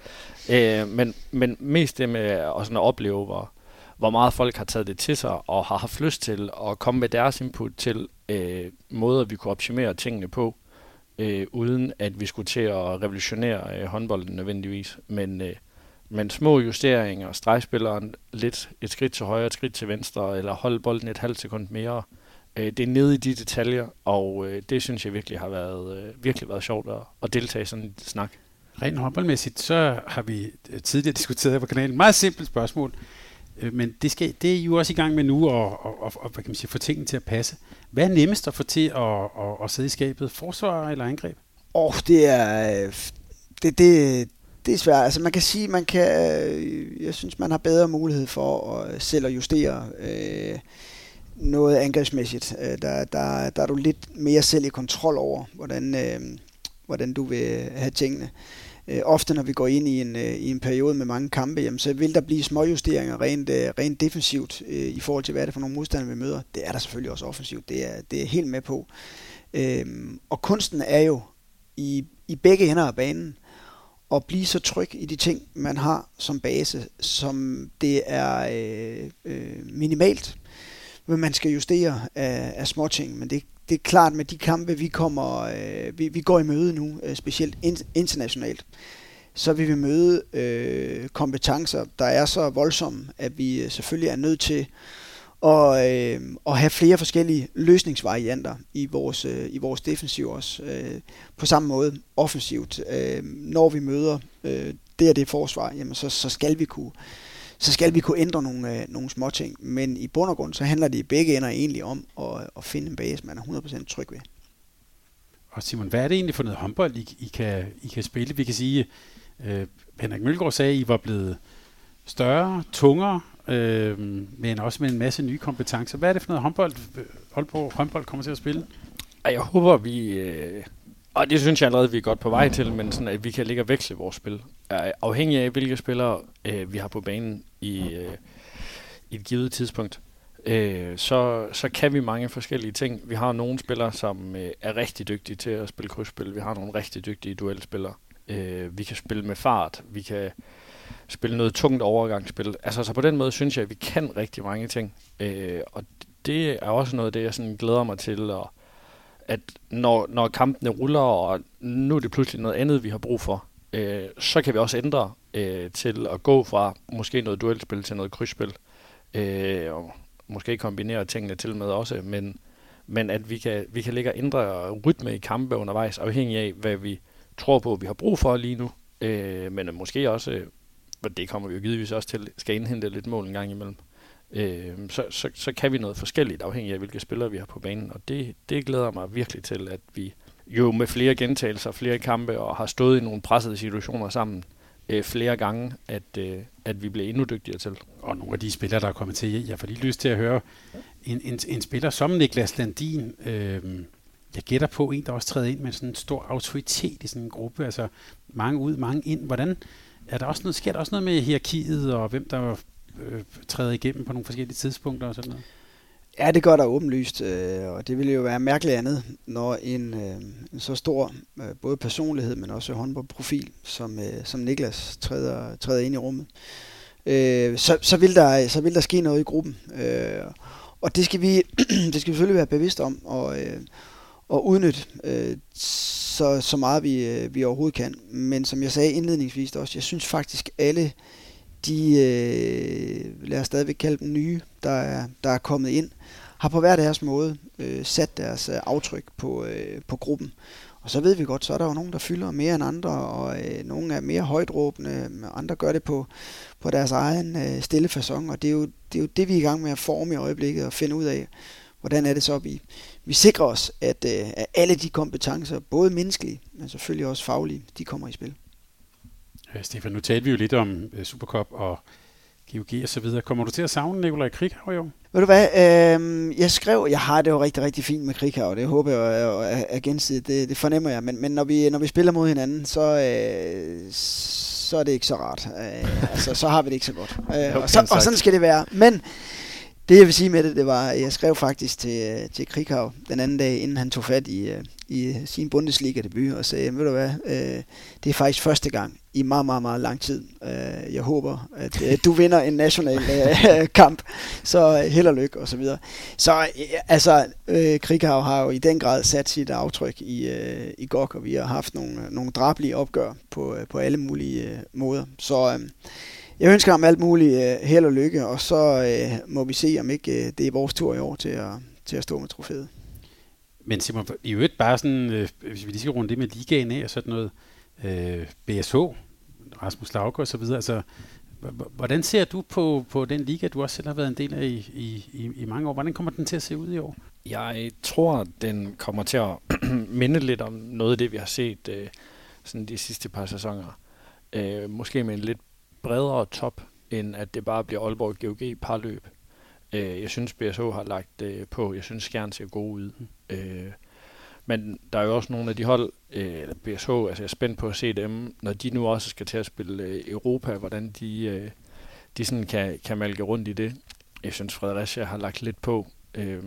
Øh, men, men mest det med at, sådan at opleve, hvor, hvor meget folk har taget det til sig, og har haft lyst til at komme med deres input til øh, måder, vi kunne optimere tingene på, øh, uden at vi skulle til at revolutionere øh, håndbolden nødvendigvis. Men, øh, men små justeringer, stregspilleren lidt et skridt til højre, et skridt til venstre, eller holde bolden et halvt sekund mere, øh, Øh, det er nede i de detaljer, og øh, det synes jeg virkelig har været, øh, virkelig været sjovt at, at deltage i sådan en snak. Rent håndboldmæssigt, så har vi øh, tidligere diskuteret på kanalen. Meget simpelt spørgsmål, øh, men det, skal, det er I jo også i gang med nu, og, og, og, og hvad kan man sige, få tingene til at passe. Hvad er nemmest at få til at, at, at sidde i skabet? Forsvar eller angreb? Åh, oh, det er... Det, det, det er svært. Altså man kan sige, man kan... Jeg synes, man har bedre mulighed for at selv at justere... Øh, noget angrebsmæssigt. Øh, der, der, der er du lidt mere selv i kontrol over, hvordan, øh, hvordan du vil have tingene. Øh, ofte når vi går ind i en, øh, i en periode med mange kampe, jamen, så vil der blive småjusteringer rent, øh, rent defensivt øh, i forhold til, hvad er det for nogle modstandere, vi møder. Det er der selvfølgelig også offensivt. Det er, det er helt med på. Øh, og kunsten er jo i, i begge ender af banen at blive så tryg i de ting, man har som base, som det er øh, øh, minimalt hvad man skal justere af, af småting, men det, det er klart med de kampe, vi kommer, øh, vi, vi går i møde nu, øh, specielt in, internationalt, så vil vi møde øh, kompetencer, der er så voldsomme, at vi øh, selvfølgelig er nødt til at, øh, at have flere forskellige løsningsvarianter i vores, øh, i vores defensiv også. Øh, på samme måde offensivt. Øh, når vi møder øh, det og det forsvar, jamen så, så skal vi kunne så skal vi kunne ændre nogle, øh, nogle små ting. Men i bund og grund, så handler det i begge ender egentlig om at, at finde en base, man er 100% tryg ved. Og Simon, hvad er det egentlig for noget håndbold, I, I, kan, I kan spille? Vi kan sige, øh, Henrik Mølgaard sagde, at I var blevet større, tungere, øh, men også med en masse nye kompetencer. Hvad er det for noget håndbold, Aalborg håndbold kommer til at spille? Jeg håber, vi... Øh, og det synes jeg allerede, vi er godt på vej til, men sådan, at vi kan ligge og veksle vores spil. Afhængig af, hvilke spillere øh, vi har på banen i, øh, i et givet tidspunkt, øh, så, så kan vi mange forskellige ting. Vi har nogle spillere, som øh, er rigtig dygtige til at spille krydsspil. Vi har nogle rigtig dygtige duelspillere. Øh, vi kan spille med fart. Vi kan spille noget tungt overgangsspil. Altså, så på den måde synes jeg, at vi kan rigtig mange ting. Øh, og det er også noget af det, jeg sådan glæder mig til at at når, når kampene ruller, og nu er det pludselig noget andet, vi har brug for, øh, så kan vi også ændre øh, til at gå fra måske noget duelspil til noget krydsspil. Øh, og måske kombinere tingene til med også, men, men at vi kan, vi kan ligge og ændre rytme i kampe undervejs, afhængig af, hvad vi tror på, vi har brug for lige nu. Øh, men måske også, og det kommer vi jo givetvis også til, skal indhente lidt mål en gang imellem øh, så, så, så kan vi noget forskelligt afhængig af, hvilke spillere vi har på banen. Og det, det glæder mig virkelig til, at vi jo med flere gentagelser, flere kampe og har stået i nogle pressede situationer sammen, øh, flere gange, at, øh, at vi bliver endnu dygtigere til. Og nogle af de spillere, der er kommet til, jeg får lige lyst til at høre en, en, en spiller som Niklas Landin, øh, jeg gætter på en, der også træder ind med sådan en stor autoritet i sådan en gruppe, altså mange ud, mange ind. Hvordan, er der også noget, sker der også noget med hierarkiet, og hvem der øh, træder igennem på nogle forskellige tidspunkter og sådan noget? Ja, det gør der åbenlyst, øh, og det ville jo være mærkeligt andet, når en, øh, en så stor øh, både personlighed, men også håndboldprofil, som, øh, som Niklas træder, træder ind i rummet. Øh, så, så, vil der, så vil der ske noget i gruppen. Øh, og det skal vi det skal vi selvfølgelig være bevidst om og, øh, og udnytte øh, så, så meget vi, øh, vi overhovedet kan. Men som jeg sagde indledningsvis også, jeg synes faktisk alle de, øh, lad os stadigvæk kalde dem nye, der er, der er kommet ind, har på hver deres måde øh, sat deres øh, aftryk på, øh, på gruppen. Og så ved vi godt, så er der jo nogen, der fylder mere end andre, og øh, nogle er mere højtråbende, øh, andre gør det på, på deres egen øh, stille fasong, og det er, jo, det er jo det, vi er i gang med at forme i øjeblikket og finde ud af, hvordan er det så, vi, vi sikrer os, at, øh, at alle de kompetencer, både menneskelige, men selvfølgelig også faglige, de kommer i spil. Stefan, nu talte vi jo lidt om uh, Supercup og GOG og så videre. Kommer du til at savne Nikolaj Krighav i år? Ved du hvad, øh, jeg skrev, jeg har det jo rigtig, rigtig fint med Krighav, det håber jeg er, er gensidigt, det, det fornemmer jeg, men, men når, vi, når vi spiller mod hinanden, så, øh, så er det ikke så rart. Øh, altså, så har vi det ikke så godt. Øh, og, så, og sådan skal det være. Men det jeg vil sige med det, det var, jeg skrev faktisk til, til Krighav den anden dag, inden han tog fat i, øh, i sin Bundesliga-debut, og sagde, ved du hvad, øh, det er faktisk første gang i meget, meget, meget lang tid. Øh, jeg håber, at øh, du vinder en national øh, kamp, så øh, held og lykke, og så videre. Så øh, altså, øh, Krighav har jo i den grad sat sit aftryk i, øh, i GOG, og vi har haft nogle, nogle drablige opgør på, øh, på alle mulige øh, måder. Så øh, jeg ønsker ham alt muligt øh, held og lykke, og så øh, må vi se, om ikke øh, det er vores tur i år til at, til at stå med trofæet. Men Simon, i øvrigt bare sådan, øh, hvis vi lige skal runde det med ligaen af og sådan noget, øh, BSH, Rasmus Lauke og så videre, altså, hvordan ser du på, på den liga, du også selv har været en del af i, i, i mange år? Hvordan kommer den til at se ud i år? Jeg tror, den kommer til at minde lidt om noget af det, vi har set øh, sådan de sidste par sæsoner. Øh, måske med en lidt bredere top, end at det bare bliver Aalborg GOG parløb. Øh, jeg synes, BSH har lagt øh, på. Jeg synes, Skjern ser god ud. Øh, men der er jo også nogle af de hold, øh, eller BSH, altså jeg er spændt på at se dem, når de nu også skal til at spille øh, Europa, hvordan de, øh, de sådan kan, kan malke rundt i det. Jeg synes, Fredericia har lagt lidt på. Øh,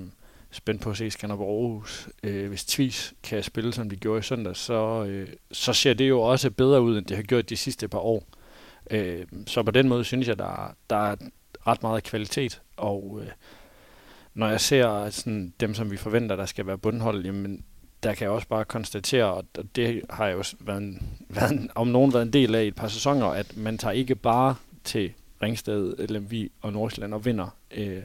spændt på at se Skanderborg Aarhus. Øh, hvis Tvis kan spille, som de gjorde i søndag, så, øh, så ser det jo også bedre ud, end det har gjort de sidste par år. Øh, så på den måde synes jeg, der, der er ret meget kvalitet, og øh, når jeg ser sådan, dem, som vi forventer, der skal være bundhold, jamen, der kan jeg også bare konstatere, og det har jeg jo været, en, været en, om nogen været en del af i et par sæsoner, at man tager ikke bare til Ringsted, Lemvi og Nordsjælland og vinder. Øh,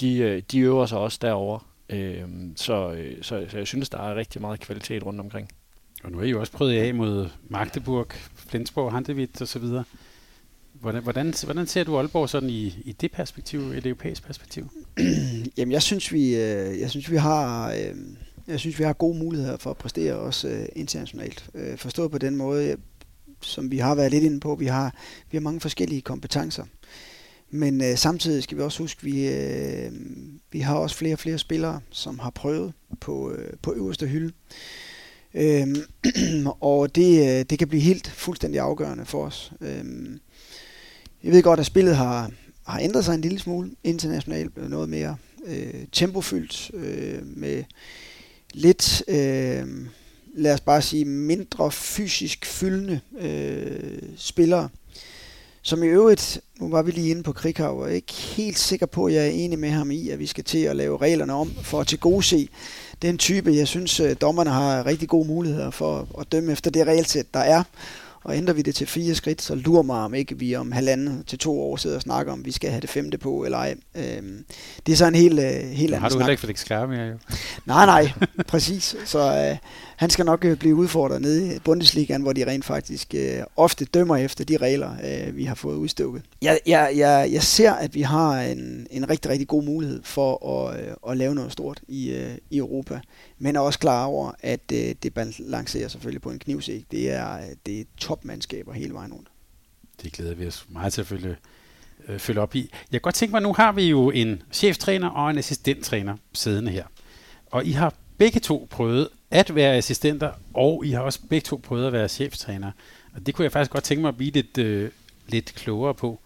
de, øh, de øver sig også derovre. Øh, så, øh, så, så jeg synes, der er rigtig meget kvalitet rundt omkring. Og nu er I jo også prøvet af mod Magdeburg, Flensborg, Handewitt og så videre. Hvordan, hvordan, hvordan ser du Aalborg sådan i, i det perspektiv, et europæisk perspektiv? Jamen, jeg synes, vi, øh, jeg synes, vi har... Øh, jeg synes, vi har gode muligheder for at præstere også øh, internationalt. Øh, forstået på den måde, som vi har været lidt inde på, vi har, vi har mange forskellige kompetencer. Men øh, samtidig skal vi også huske, at vi, øh, vi har også flere og flere spillere, som har prøvet på, øh, på øverste hylde. Øhm, og det, øh, det kan blive helt fuldstændig afgørende for os. Øhm, jeg ved godt, at spillet har, har ændret sig en lille smule internationalt, noget mere øh, tempofyldt, øh, med lidt, øh, lad os bare sige, mindre fysisk fyldende øh, spillere. Som i øvrigt, nu var vi lige inde på Krikau, og ikke helt sikker på, at jeg er enig med ham i, at vi skal til at lave reglerne om for at tilgodese den type. Jeg synes, øh, dommerne har rigtig gode muligheder for at dømme efter det regelsæt, der er. Og ændrer vi det til fire skridt, så lurer mig om ikke vi om halvanden til to år sidder og snakker om, vi skal have det femte på eller ej. Øhm, det er så en helt, øh, helt anden Har du snak. heller ikke fået det mere, jo? Nej, nej, præcis. Så øh, han skal nok øh, blive udfordret nede i Bundesligaen, hvor de rent faktisk øh, ofte dømmer efter de regler, øh, vi har fået udstukket. Jeg, jeg, jeg, jeg ser, at vi har en, en rigtig, rigtig god mulighed for at, øh, at lave noget stort i, øh, i Europa, men er også klar over, at øh, det balancerer selvfølgelig på en knivsæk. Det er, øh, det er topmandskaber hele vejen rundt. Det glæder vi os meget til at følge, øh, følge op i. Jeg kan godt tænke mig, nu har vi jo en cheftræner og en assistenttræner siddende her. Og I har begge to prøvet at være assistenter, og I har også begge to prøvet at være cheftræner. Og det kunne jeg faktisk godt tænke mig at blive lidt, øh, lidt klogere på.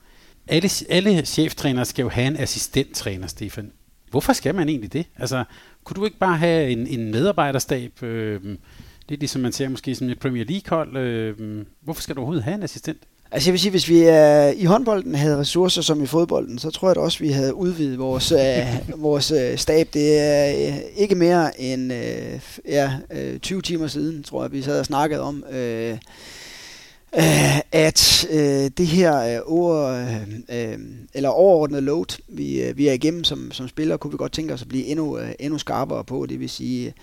Alle, alle cheftrænere skal jo have en assistenttræner, Stefan. Hvorfor skal man egentlig det? Altså, kunne du ikke bare have en, en medarbejderstab? Øh, det er ligesom man ser måske som et Premier League-hold. Øh, hvorfor skal du overhovedet have en assistent? Altså jeg vil sige, hvis vi er i håndbolden havde ressourcer som i fodbolden, så tror jeg da også, vi havde udvidet vores, øh, vores øh, stab. Det er øh, ikke mere end øh, ja, øh, 20 timer siden, tror jeg, vi sad og snakket om, øh, øh, at øh, det her øh, ord, øh, eller overordnet load, vi, øh, vi er igennem som, som spiller, kunne vi godt tænke os at blive endnu, øh, endnu skarpere på. Det vil sige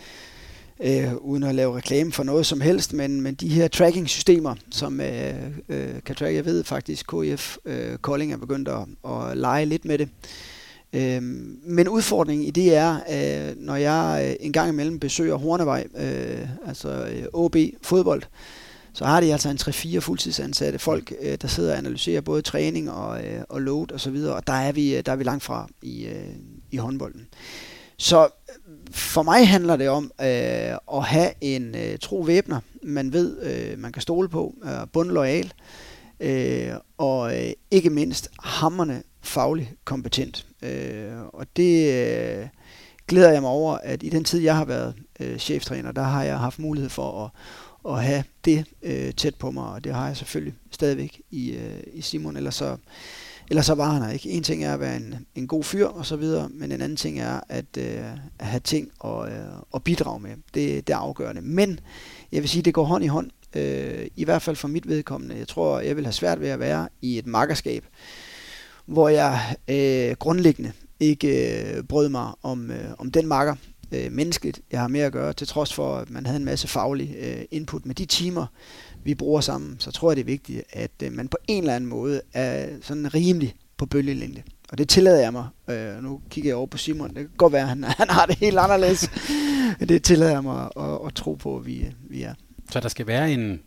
øh, uden at lave reklame for noget som helst, men, men de her tracking-systemer, som øh, øh, kan track, jeg ved faktisk, KF øh, Kolding er begyndt at, at lege lidt med det. Øh, men udfordringen i det er, øh, når jeg øh, en gang imellem besøger Hornevej, øh, altså øh, OB fodbold, så har de altså en 3-4 fuldtidsansatte folk, øh, der sidder og analyserer både træning og, øh, og load osv., og, så videre, og der er vi, øh, der er vi langt fra i, øh, i håndbolden. Så for mig handler det om øh, at have en øh, tro væbner, man ved, øh, man kan stole på, øh, bundlojal, øh, og øh, ikke mindst hammerne fagligt kompetent. Øh, og det øh, glæder jeg mig over, at i den tid, jeg har været øh, cheftræner, der har jeg haft mulighed for at, at have det øh, tæt på mig, og det har jeg selvfølgelig stadigvæk i, øh, i Simon, ellers så Ellers så var han her ikke. En ting er at være en, en god fyr og så videre, men en anden ting er at, øh, at have ting at, øh, at bidrage med. Det, det er afgørende. Men jeg vil sige, det går hånd i hånd. Øh, I hvert fald for mit vedkommende. Jeg tror, jeg vil have svært ved at være i et makkerskab, hvor jeg øh, grundlæggende ikke øh, brød mig om, øh, om den makker øh, menneskeligt, jeg har mere at gøre, til trods for, at man havde en masse faglig øh, input. Med de timer, vi bruger sammen, så tror jeg, det er vigtigt, at øh, man på en eller anden måde er sådan rimelig på bølgelængde. Og det tillader jeg mig. Øh, nu kigger jeg over på Simon. Det kan godt være, at han, han har det helt anderledes. det tillader jeg mig at, at, tro på, at vi, vi er. Så der skal være en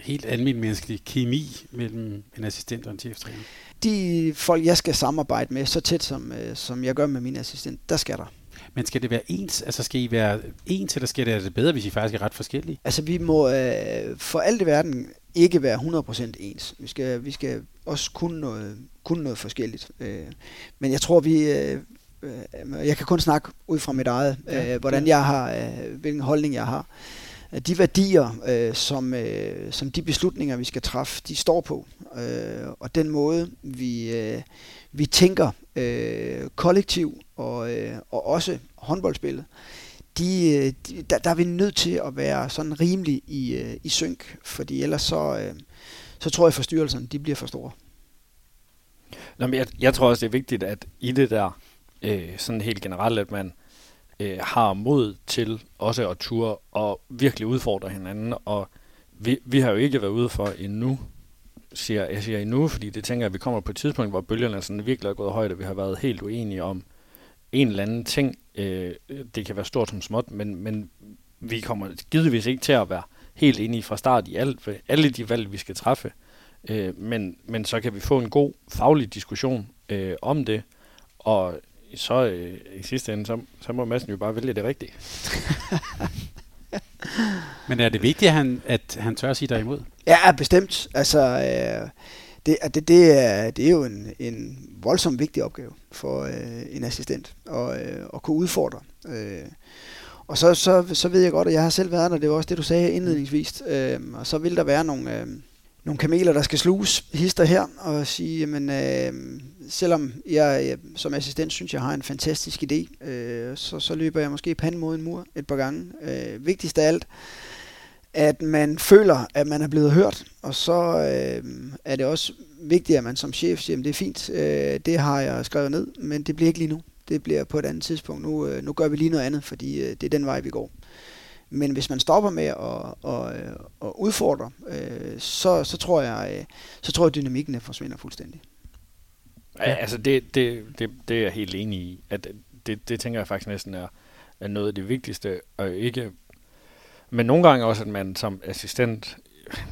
helt almindelig menneskelig kemi mellem en assistent og en cheftræner? De folk, jeg skal samarbejde med, så tæt som, øh, som jeg gør med min assistent, der skal der. Men skal det være ens? Altså skal I være ens, eller skal det være det bedre, hvis I faktisk er ret forskellige? Altså vi må øh, for alt i verden ikke være 100% ens. Vi skal, vi skal også kunne noget, kunne noget forskelligt. Øh, men jeg tror, vi... Øh, øh, jeg kan kun snakke ud fra mit eget, ja, øh, hvordan jeg har, øh, hvilken holdning jeg har. De værdier, øh, som, øh, som de beslutninger, vi skal træffe, de står på. Øh, og den måde, vi, øh, vi tænker øh, kollektiv og, øh, og også håndboldspillet, de, øh, de, der, der er vi nødt til at være sådan rimelig i, øh, i synk, fordi ellers så, øh, så tror jeg, at forstyrrelserne de bliver for store. Nå, men jeg, jeg tror også, det er vigtigt, at i det der, øh, sådan helt generelt, at man øh, har mod til også at ture og virkelig udfordre hinanden, og vi, vi har jo ikke været ude for endnu, siger, jeg siger endnu, fordi det tænker jeg, at vi kommer på et tidspunkt, hvor bølgerne sådan virkelig er gået højt, og vi har været helt uenige om en eller anden ting. Øh, det kan være stort som småt, men, men vi kommer givetvis ikke til at være helt enige fra start i alt, alle de valg, vi skal træffe. Øh, men, men så kan vi få en god faglig diskussion øh, om det, og så øh, i sidste ende, så, så må massen jo bare vælge det rigtige. Men er det vigtigt, at han, at han tør at sige dig imod? Ja, bestemt. Altså, øh, det, det, det, er, det er jo en, en voldsomt vigtig opgave for øh, en assistent og, øh, og kunne udfordre. Øh, og så, så, så ved jeg godt, at jeg har selv været der, det var også det, du sagde indledningsvis. Øh, og så vil der være nogle, øh, nogle kameler, der skal sluges hister her og sige, jamen, øh, selvom jeg, øh, som assistent synes, jeg har en fantastisk idé, øh, så, så løber jeg måske panden mod en mur et par gange. Øh, vigtigst af alt, at man føler, at man er blevet hørt, og så øh, er det også vigtigt, at man som chef siger, at det er fint, øh, det har jeg skrevet ned, men det bliver ikke lige nu. Det bliver på et andet tidspunkt. Nu, øh, nu gør vi lige noget andet, fordi øh, det er den vej, vi går. Men hvis man stopper med at, at, at udfordre, øh, så, så, tror jeg, øh, så tror jeg, at dynamikken forsvinder fuldstændig. Ja, altså det, det, det, det er jeg helt enig i. At det, det tænker jeg faktisk næsten er, er noget af det vigtigste, og ikke men nogle gange også, at man som assistent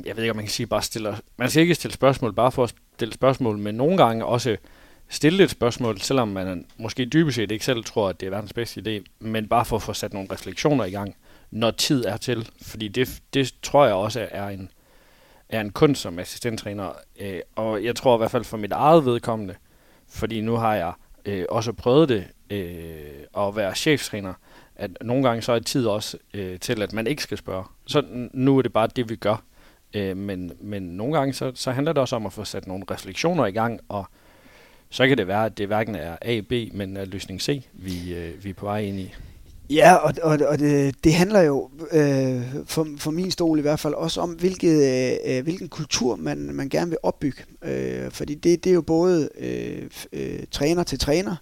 jeg ved ikke, om man kan sige, bare stiller, man skal ikke stille spørgsmål bare for at stille spørgsmål, men nogle gange også stille et spørgsmål, selvom man måske dybest set ikke selv tror, at det er verdens bedste idé, men bare for at få sat nogle refleksioner i gang, når tid er til. Fordi det, det tror jeg også er en, er en kunst som assistenttræner, øh, og jeg tror i hvert fald for mit eget vedkommende, fordi nu har jeg øh, også prøvet det øh, at være cheftræner, at nogle gange så er tid også øh, til, at man ikke skal spørge. Så nu er det bare det, vi gør. Øh, men, men nogle gange så, så handler det også om at få sat nogle refleksioner i gang, og så kan det være, at det hverken er A, B, men er løsning C, vi, øh, vi er på vej ind i. Ja, og, og, og det, det handler jo øh, for, for min stol i hvert fald også om, hvilket, øh, hvilken kultur man, man gerne vil opbygge. Øh, fordi det, det er jo både øh, øh, træner til træner,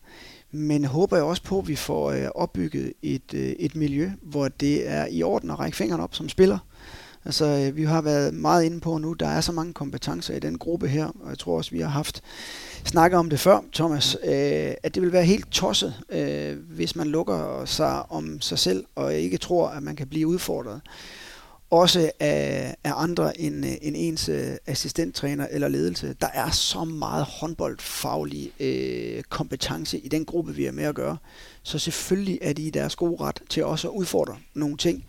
men håber jeg også på, at vi får øh, opbygget et, øh, et miljø, hvor det er i orden at række fingrene op som spiller. Altså, øh, vi har været meget inde på nu, der er så mange kompetencer i den gruppe her, og jeg tror også, vi har haft snakket om det før, Thomas, øh, at det vil være helt tosset, øh, hvis man lukker sig om sig selv, og ikke tror, at man kan blive udfordret. Også af, af andre end, øh, end ens øh, assistenttræner eller ledelse. Der er så meget håndboldfaglig øh, kompetence i den gruppe, vi er med at gøre. Så selvfølgelig er de i deres gode ret til også at udfordre nogle ting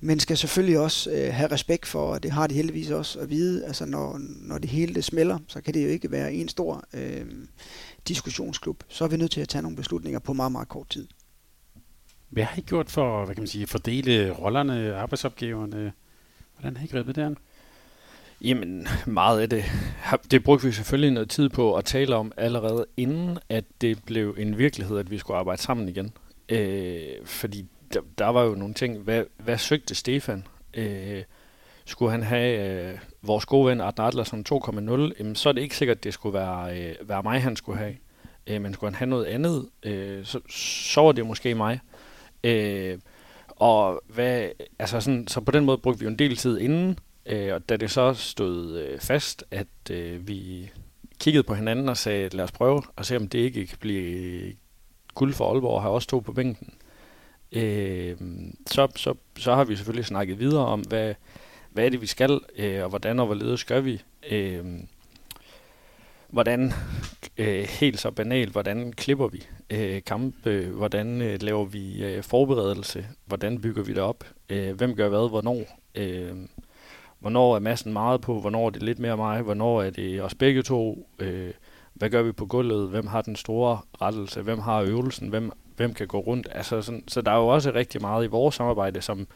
men skal selvfølgelig også øh, have respekt for, og det har de heldigvis også at vide, altså når, når det hele det smelter, så kan det jo ikke være en stor øh, diskussionsklub. Så er vi nødt til at tage nogle beslutninger på meget, meget kort tid. Hvad har I gjort for hvad kan man sige, fordele rollerne, arbejdsopgaverne? Hvordan har I grebet det an? Jamen, meget af det, det brugte vi selvfølgelig noget tid på at tale om allerede inden, at det blev en virkelighed, at vi skulle arbejde sammen igen. Øh, fordi der, der var jo nogle ting. Hvad, hvad søgte Stefan? Øh, skulle han have øh, vores gode ven Arden Adler som 2,0, jamen, så er det ikke sikkert, at det skulle være, øh, være mig, han skulle have. Øh, men skulle han have noget andet, øh, så, så var det måske mig. Øh, og hvad, altså sådan, så på den måde brugte vi jo en del tid inden, øh, og da det så stod øh, fast, at øh, vi kiggede på hinanden og sagde, lad os prøve og se, om det ikke kan blive guld for Aalborg, har også to på bænken øh, så, så, så har vi selvfølgelig snakket videre om, hvad, hvad er det, vi skal, øh, og hvordan og hvorledes gør vi. Øh, hvordan, øh, helt så banalt, hvordan klipper vi øh, kampe, hvordan øh, laver vi øh, forberedelse, hvordan bygger vi det op, øh, hvem gør hvad, hvornår. Øh, hvornår er massen meget på, hvornår er det lidt mere mig, hvornår er det os begge to, øh, hvad gør vi på gulvet, hvem har den store rettelse, hvem har øvelsen, hvem hvem kan gå rundt. Altså sådan, så der er jo også rigtig meget i vores samarbejde, som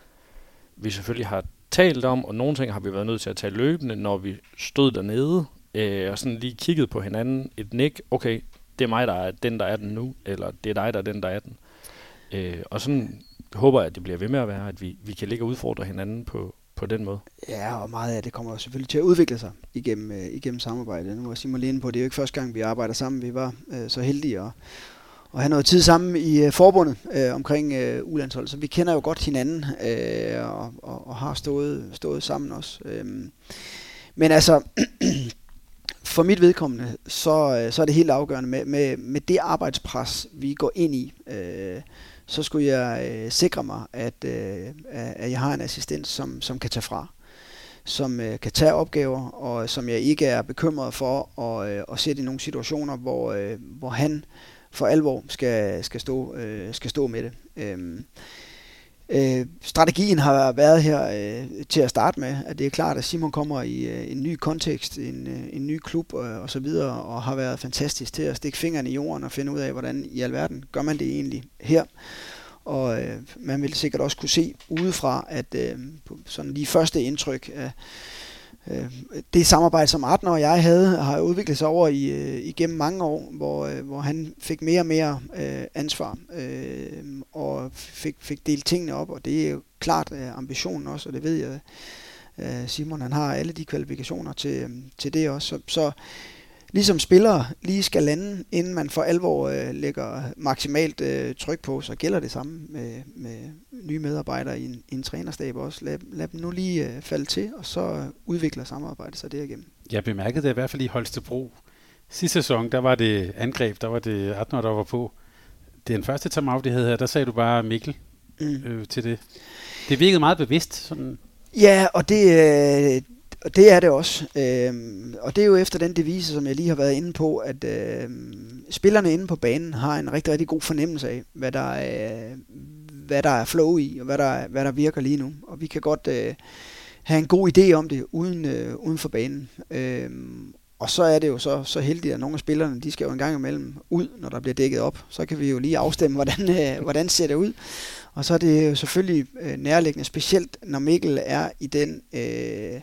vi selvfølgelig har talt om, og nogle ting har vi været nødt til at tage løbende, når vi stod dernede, øh, og sådan lige kigget på hinanden. Et nik, okay, det er mig, der er den, der er den nu, eller det er dig, der er den, der er den. Øh, og sådan håber jeg, at det bliver ved med at være, at vi, vi kan ligge og udfordre hinanden på, på den måde. Ja, og meget af det kommer selvfølgelig til at udvikle sig igennem, øh, igennem samarbejdet. Nu var Simon lige på, det er jo ikke første gang, vi arbejder sammen. Vi var øh, så heldige at, og have noget tid sammen i øh, forbundet øh, omkring øh, ulandshold. Så vi kender jo godt hinanden øh, og, og, og har stået, stået sammen også. Øh. Men altså, for mit vedkommende, så, øh, så er det helt afgørende med, med, med det arbejdspres, vi går ind i. Øh, så skulle jeg øh, sikre mig, at, øh, at jeg har en assistent, som, som kan tage fra som øh, kan tage opgaver, og som jeg ikke er bekymret for at, øh, at sætte i nogle situationer, hvor, øh, hvor han for alvor skal, skal, stå, øh, skal stå med det. Øh, øh, strategien har været her øh, til at starte med, at det er klart, at Simon kommer i øh, en ny kontekst, en, øh, en ny klub øh, og så videre, og har været fantastisk til at stikke fingrene i jorden og finde ud af, hvordan i alverden gør man det egentlig her. Og øh, man vil sikkert også kunne se udefra, at øh, sådan lige første indtryk af øh, Øh, det samarbejde, som Artner og jeg havde, har udviklet sig over i, øh, igennem mange år, hvor, øh, hvor han fik mere og mere øh, ansvar øh, og fik, fik delt tingene op, og det er jo klart øh, ambitionen også, og det ved jeg, øh, Simon han har alle de kvalifikationer til, øh, til det også. Så, så ligesom spillere lige skal lande, inden man for alvor øh, lægger maksimalt øh, tryk på, så gælder det samme med, med nye medarbejdere i en, i en trænerstab også. Lad, lad dem nu lige øh, falde til, og så udvikler samarbejdet sig derigennem. Jeg bemærkede det i hvert fald i Holstebro. Sidste sæson, der var det angreb, der var det 18 der var på. Det er den første timeout, de havde her, der sagde du bare Mikkel mm. øh, til det. Det virkede meget bevidst, sådan Ja, og det, øh, og det er det også. Øhm, og det er jo efter den devise, som jeg lige har været inde på, at øhm, spillerne inde på banen har en rigtig, rigtig god fornemmelse af, hvad der er, hvad der er flow i, og hvad der, hvad der virker lige nu. Og vi kan godt øh, have en god idé om det uden, øh, uden for banen. Øhm, og så er det jo så, så heldigt, at nogle af spillerne, de skal jo en gang imellem ud, når der bliver dækket op. Så kan vi jo lige afstemme, hvordan, øh, hvordan ser det ud. Og så er det jo selvfølgelig øh, nærliggende, specielt når Mikkel er i den øh,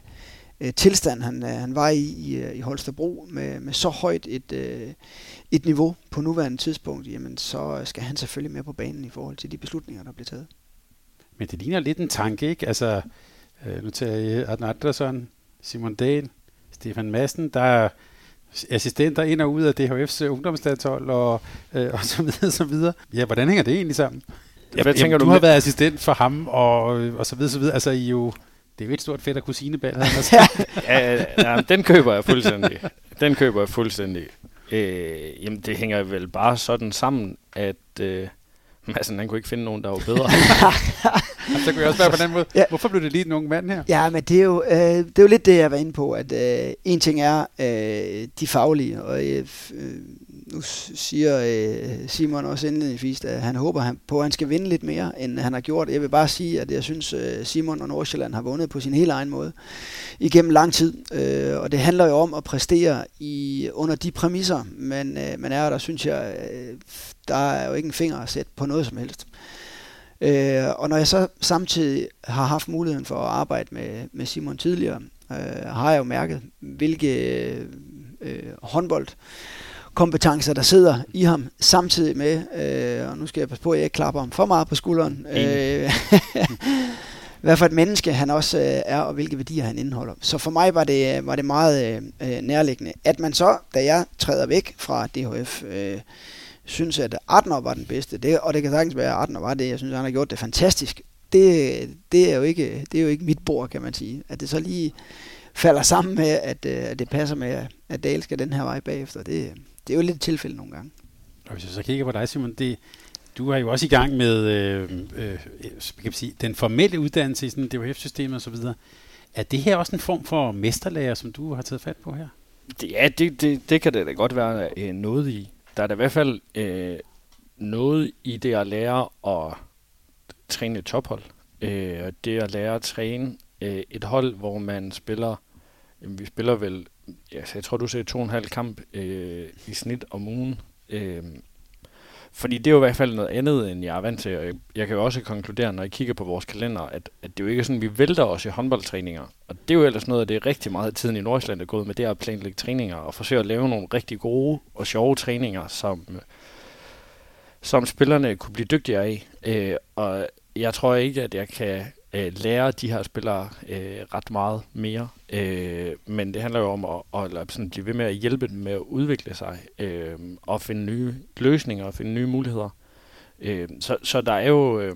øh, tilstand, han, øh, han var i i, øh, i Holstebro, med, med så højt et, øh, et niveau på nuværende tidspunkt, jamen så skal han selvfølgelig med på banen i forhold til de beslutninger, der bliver taget. Men det ligner lidt en tanke, ikke? Altså, øh, nu tager jeg Adnan Adlersson, Simon Dahl, Stefan Madsen, der er assistenter ind og ud af DHF's ungdomslandshold og, øh, og så videre, så videre. Ja, hvordan hænger det egentlig sammen? Ja, hvad tænker Jamen, du du har med- været assistent for ham og, og så videre, så videre. Altså, I jo, det er jo et stort fedt af kusinebal. ja, ja, den køber jeg fuldstændig. Den køber jeg fuldstændig. Øh, jamen, det hænger vel bare sådan sammen, at øh, Madsen, han kunne ikke finde nogen, der var bedre. så kan jeg også være på den måde. Ja. Hvorfor blev det lige en ung mand her? Ja, men det er jo, øh, det er jo lidt det, jeg var inde på, at øh, en ting er øh, de faglige, og øh, øh, nu siger øh, Simon også indledningsvis, at han håber han, på, at han skal vinde lidt mere, end han har gjort. Jeg vil bare sige, at jeg synes, øh, Simon og Nordsjælland har vundet på sin helt egen måde igennem lang tid, øh, og det handler jo om at præstere i under de præmisser, men øh, man er, og der synes jeg, øh, der er jo ikke en finger at sætte på noget som helst. Øh, og når jeg så samtidig har haft muligheden for at arbejde med, med Simon tidligere, øh, har jeg jo mærket, hvilke øh, håndbold kompetencer, der sidder i ham, samtidig med, øh, og nu skal jeg passe på, at jeg ikke klapper ham for meget på skulderen, øh, hvad for et menneske han også øh, er, og hvilke værdier han indeholder. Så for mig var det, var det meget øh, nærliggende, at man så, da jeg træder væk fra DHF, øh, synes, at Adner var den bedste, det, og det kan sagtens være, at Adner var det, jeg synes, han har gjort det fantastisk. Det, det, er jo ikke, det er jo ikke mit bord, kan man sige. At det så lige falder sammen med, at, øh, at det passer med, at Dale skal den her vej bagefter, det, det er jo lidt et tilfælde nogle gange. Og hvis jeg så kigger på dig, Simon, det, du er jo også i gang med øh, øh, kan man sige, den formelle uddannelse i sådan DHF-systemet osv. Er det her også en form for mesterlærer, som du har taget fat på her? Det- Ja, det, det, det kan det da godt være øh, noget i. Der er da i hvert fald øh, noget i det at lære at træne et tophold. Øh, og det at lære at træne øh, et hold, hvor man spiller, jamen, vi spiller vel, ja, så jeg tror du ser to og en halv kamp øh, i snit om ugen. Øh, fordi det er jo i hvert fald noget andet, end jeg er vant til. Og jeg, jeg kan jo også konkludere, når jeg kigger på vores kalender, at, at det er jo ikke sådan, at vi vælter os i håndboldtræninger. Og det er jo ellers noget af det rigtig meget af tiden i Nordsjælland er gået med, det er at planlægge træninger og forsøge at lave nogle rigtig gode og sjove træninger, som, som spillerne kunne blive dygtigere af. Øh, og jeg tror ikke, at jeg kan øh, lære de her spillere øh, ret meget mere. Øh, men det handler jo om at, at, at sådan blive ved med at hjælpe dem med at udvikle sig øh, og finde nye løsninger og finde nye muligheder. Øh, så, så der er jo øh,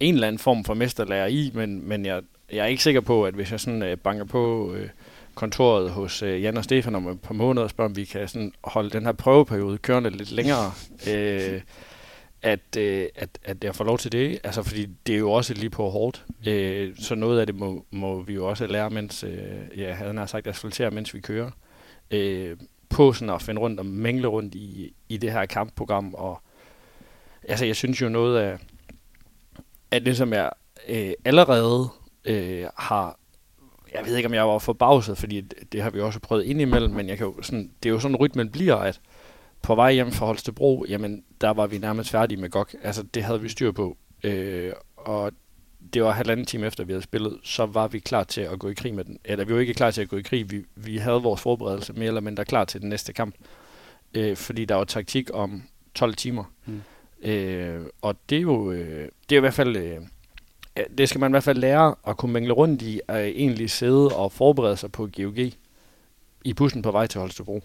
en eller anden form for mesterlærer i, men, men jeg, jeg er ikke sikker på, at hvis jeg sådan øh, banker på øh, kontoret hos øh, Jan og Stefan om et par måneder og spørger, om vi kan sådan holde den her prøveperiode kørende lidt længere, øh, at, øh, at, at jeg får lov til det. Altså, fordi det er jo også lige på hårdt. Øh, så noget af det må, må vi jo også lære, mens, øh, ja, havde jeg sagt, asfaltere, mens vi kører. Øh, på sådan at finde rundt og mængle rundt i, i det her kampprogram. Og altså, jeg synes jo noget af, at det, som jeg øh, allerede øh, har jeg ved ikke, om jeg var forbavset, fordi det, det har vi også prøvet indimellem, men jeg kan jo sådan, det er jo sådan, rytmen bliver, at på vej hjem fra Holstebro, jamen, der var vi nærmest færdige med GOG. Altså, det havde vi styr på. Øh, og det var halvanden time efter, vi havde spillet, så var vi klar til at gå i krig med den. Eller vi var ikke klar til at gå i krig. Vi, vi havde vores forberedelse mere eller mindre klar til den næste kamp. Øh, fordi der var taktik om 12 timer. Mm. Øh, og det er jo øh, det er i hvert fald... Øh, det skal man i hvert fald lære at kunne mængle rundt i, at egentlig sidde og forberede sig på GOG i bussen på vej til Holstebro.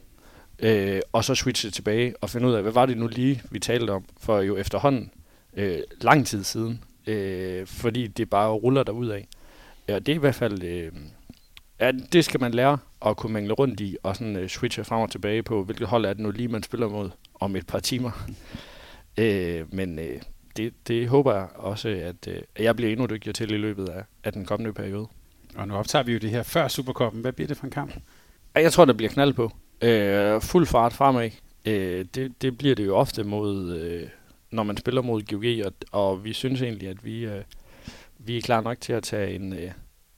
Øh, og så switche tilbage og finde ud af, hvad var det nu lige, vi talte om, for jo efterhånden øh, lang tid siden, øh, fordi det bare ruller derud af. Ja, det er i hvert fald, øh, ja, det skal man lære at kunne mængle rundt i, og sådan øh, switche frem og tilbage på, hvilket hold er det nu lige, man spiller mod om et par timer. øh, men øh, det, det håber jeg også, at, øh, jeg bliver endnu dygtigere til i løbet af, af den kommende periode. Og nu optager vi jo det her før Superkoppen. Hvad bliver det for en kamp? Jeg tror, der bliver knald på. Øh, fuld fart fremad. Øh, det, det bliver det jo ofte mod, øh, når man spiller mod GOG, og, og vi synes egentlig, at vi, øh, vi er klar nok til at tage en øh,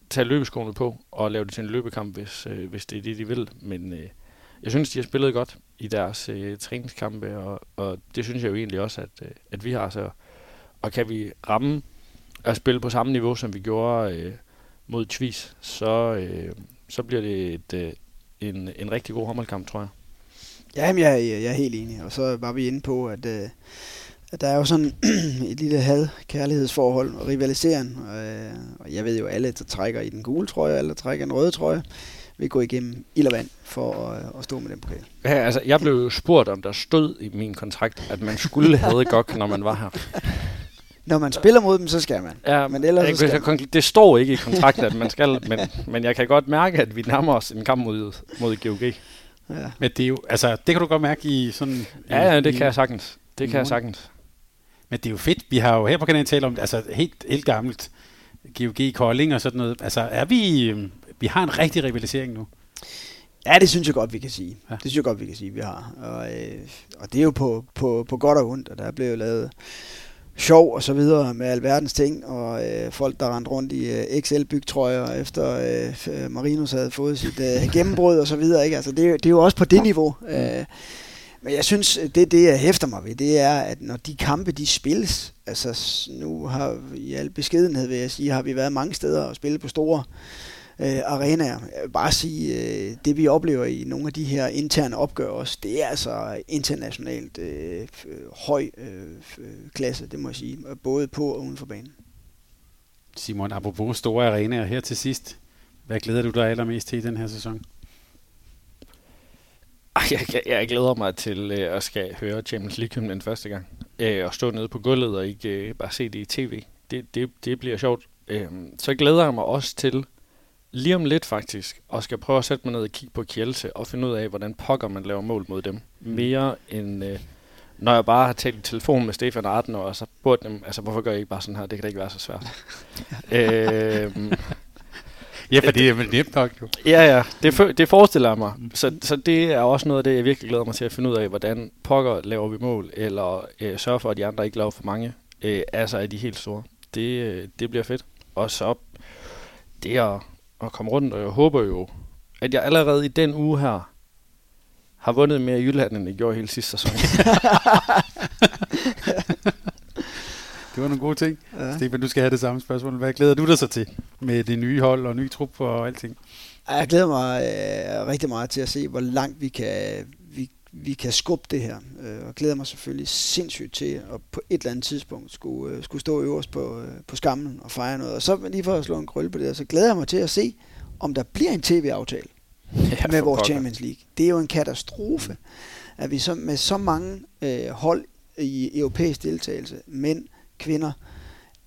tage løbeskoene på og lave det til en løbekamp, hvis, øh, hvis det er det, de vil. Men øh, jeg synes, de har spillet godt i deres øh, træningskampe, og, og det synes jeg jo egentlig også, at, øh, at vi har. Så, og kan vi ramme at spille på samme niveau, som vi gjorde øh, mod Tvis, så, øh, så bliver det et, øh, en, en rigtig god håndboldkamp, tror jeg. Ja, jeg, jeg er helt enig. Og så var vi inde på, at, øh, at der er jo sådan et lille had-kærlighedsforhold og rivalisering. Og, øh, og jeg ved jo, alle, der trækker i den gule trøje, alle, der trækker i den røde trøje, vil gå igennem ild og vand for at, at stå med den pokal. Ja, altså, jeg blev jo spurgt, om der stod i min kontrakt, at man skulle have godt, når man var her. Når man spiller mod dem, så skal man. Ja, men ellers jeg, så skal man. Det står ikke i kontrakten, at man skal, men, men jeg kan godt mærke, at vi nærmer os en kamp mod, mod GOG. Ja. Men det er jo, altså, det kan du godt mærke i sådan... Ja, ja, det i, kan jeg sagtens. Det kan jeg sagtens. Men det er jo fedt. Vi har jo her på kanalen talt om, altså helt, helt gammelt GOG Kolding og sådan noget. Altså, er vi, øhm, vi har en rigtig rivalisering nu? Ja, det synes jeg godt, vi kan sige. Ja. Det synes jeg godt, vi kan sige, vi har. Og, øh, og det er jo på, på, på godt og ondt, og der er blevet lavet sjov og så videre med alverdens ting, og øh, folk, der rendte rundt i øh, XL-bygtrøjer, efter øh, Marinus havde fået sit øh, gennembrud og så videre. Ikke? Altså, det, det er jo også på det niveau. Øh, men jeg synes, det det, jeg hæfter mig ved, det er, at når de kampe, de spilles, altså nu har i al beskedenhed, vil jeg sige, har vi været mange steder og spille på store øh, arenaer. Jeg vil bare sige, øh, det vi oplever i nogle af de her interne opgør også, det er altså internationalt øh, høj øh, klasse, det må jeg sige, både på og uden for banen. Simon, apropos store arenaer her til sidst, hvad glæder du dig allermest til i den her sæson? Jeg, jeg glæder mig til øh, at skal høre Champions League den første gang. Øh, og stå nede på gulvet og ikke øh, bare se det i tv. Det, det, det bliver sjovt. Øh, så glæder jeg mig også til lige om lidt faktisk, og skal prøve at sætte mig ned og kigge på Kielse og finde ud af, hvordan pokker man laver mål mod dem. Mm. Mere end øh, når jeg bare har talt i telefon med Stefan Arden og så spurgt dem, altså hvorfor gør jeg ikke bare sådan her, det kan da ikke være så svært. øh, Ja, for det er vel nemt nok jo. Ja, ja, det, det forestiller jeg mig. Så, så det er også noget af det, jeg virkelig glæder mig til at finde ud af, hvordan pokker laver vi mål, eller øh, sørge for, at de andre ikke laver for mange, øh, altså er de helt store. Det, øh, det bliver fedt. Og så det at, at komme rundt, og jeg håber jo, at jeg allerede i den uge her, har vundet mere i Jylland, end jeg gjorde hele sidste sæson. Det var nogle gode ting. Ja. Stefan, du skal have det samme spørgsmål. Hvad glæder du dig så til med det nye hold og ny trup og alting? Jeg glæder mig øh, rigtig meget til at se, hvor langt vi kan, vi, kan skubbe det her. Øh, og glæder mig selvfølgelig sindssygt til at på et eller andet tidspunkt skulle, øh, skulle stå øverst på, øh, på skammen og fejre noget. Og så lige for at slå en krølle på det, så glæder jeg mig til at se, om der bliver en tv-aftale ja, med vores Champions League. Det er jo en katastrofe, at vi så, med så mange øh, hold i europæisk deltagelse, mænd, kvinder,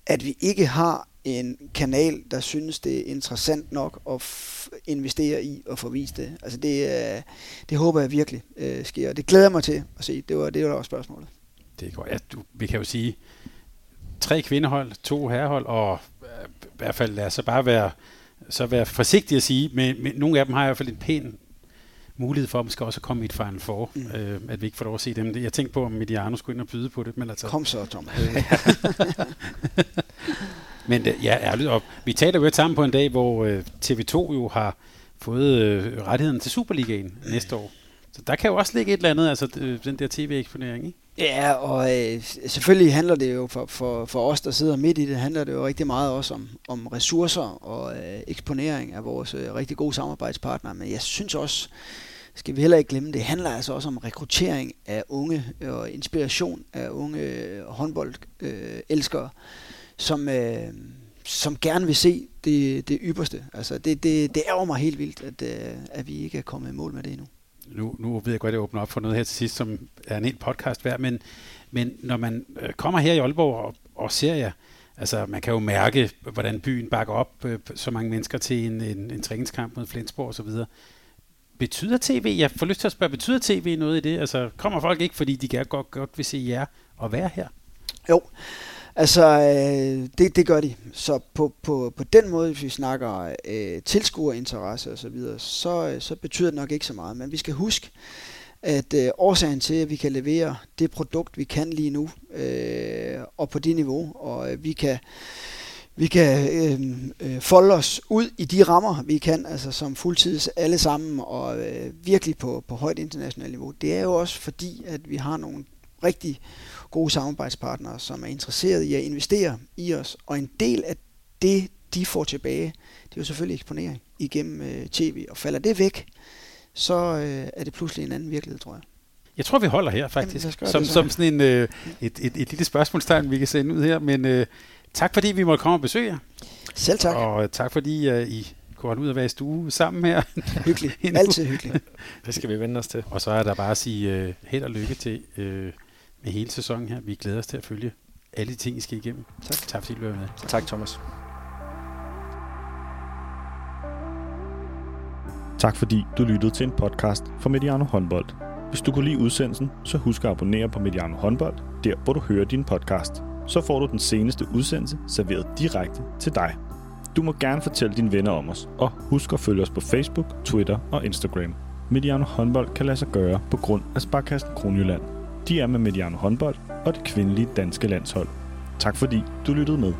at vi ikke har en kanal, der synes, det er interessant nok at investere i og få vist det. Altså det, øh, det håber jeg virkelig øh, sker, og det glæder jeg mig til at se. Det var det, var også spørgsmålet. Det er godt. Ja, du, vi kan jo sige, tre kvindehold, to herrehold, og øh, i hvert fald lad os bare være, så være forsigtig at sige, men, men nogle af dem har i hvert fald en pæn mulighed for, at skal også komme i et Final Four, mm. øh, at vi ikke får lov at se dem. Jeg tænkte på, om Mediano skulle ind og byde på det. Men altså... Kom så, Tom. men øh, ja, ærligt op. Vi taler jo sammen på en dag, hvor øh, TV2 jo har fået øh, rettigheden til Superligaen næste år. Så der kan jo også ligge et eller andet, altså øh, den der tv-eksponering, ikke? Ja, og øh, selvfølgelig handler det jo for, for, for os, der sidder midt i det, handler det jo rigtig meget også om, om ressourcer og øh, eksponering af vores øh, rigtig gode samarbejdspartnere. Men jeg synes også, skal vi heller ikke glemme, det handler altså også om rekruttering af unge og inspiration af unge øh, håndboldelskere, øh, som, øh, som gerne vil se det, det ypperste. Altså det, det, det ærger mig helt vildt, at, øh, at vi ikke er kommet i mål med det endnu. Nu, nu ved jeg godt, at jeg åbner op for noget her til sidst, som er en helt podcast værd, men, men når man øh, kommer her i Aalborg og, og ser jer, altså man kan jo mærke, hvordan byen bakker op øh, så mange mennesker til en, en, en træningskamp mod Flensborg osv., Betyder tv, jeg får lyst til at spørge, betyder tv noget i det? Altså, kommer folk ikke, fordi de gerne godt, godt vil se jer og være her? Jo, altså øh, det, det gør de. Så på, på, på den måde, hvis vi snakker øh, tilskuerinteresse osv., så, videre, så, øh, så betyder det nok ikke så meget. Men vi skal huske, at øh, årsagen til, at vi kan levere det produkt, vi kan lige nu, øh, og på det niveau, og øh, vi kan vi kan øh, øh, folde os ud i de rammer, vi kan, altså som fuldtids alle sammen, og øh, virkelig på, på højt internationalt niveau. Det er jo også fordi, at vi har nogle rigtig gode samarbejdspartnere, som er interesseret i at investere i os, og en del af det, de får tilbage, det er jo selvfølgelig eksponering igennem øh, tv, og falder det væk, så øh, er det pludselig en anden virkelighed, tror jeg. Jeg tror, vi holder her faktisk, Jamen, som, det, som sådan en, øh, et, et, et lille spørgsmålstegn, vi kan sende ud her, men øh, tak fordi vi måtte komme og besøge jer. Selv tak. Og øh, tak fordi uh, I kunne holde ud og være i stue sammen her. Hyggeligt. Altid hyggeligt. det skal vi vende os til. Og så er der bare at sige uh, held og lykke til uh, med hele sæsonen her. Vi glæder os til at følge alle de ting, I skal igennem. Tak. Tak fordi du var med. Tak, Thomas. Tak fordi du lyttede til en podcast fra Mediano Håndbold. Hvis du kunne lide udsendelsen, så husk at abonnere på Mediano Håndbold, der hvor du hører din podcast. Så får du den seneste udsendelse serveret direkte til dig. Du må gerne fortælle dine venner om os, og husk at følge os på Facebook, Twitter og Instagram. Mediano Håndbold kan lade sig gøre på grund af Sparkassen Kronjylland. De er med Mediano Håndbold og det kvindelige danske landshold. Tak fordi du lyttede med.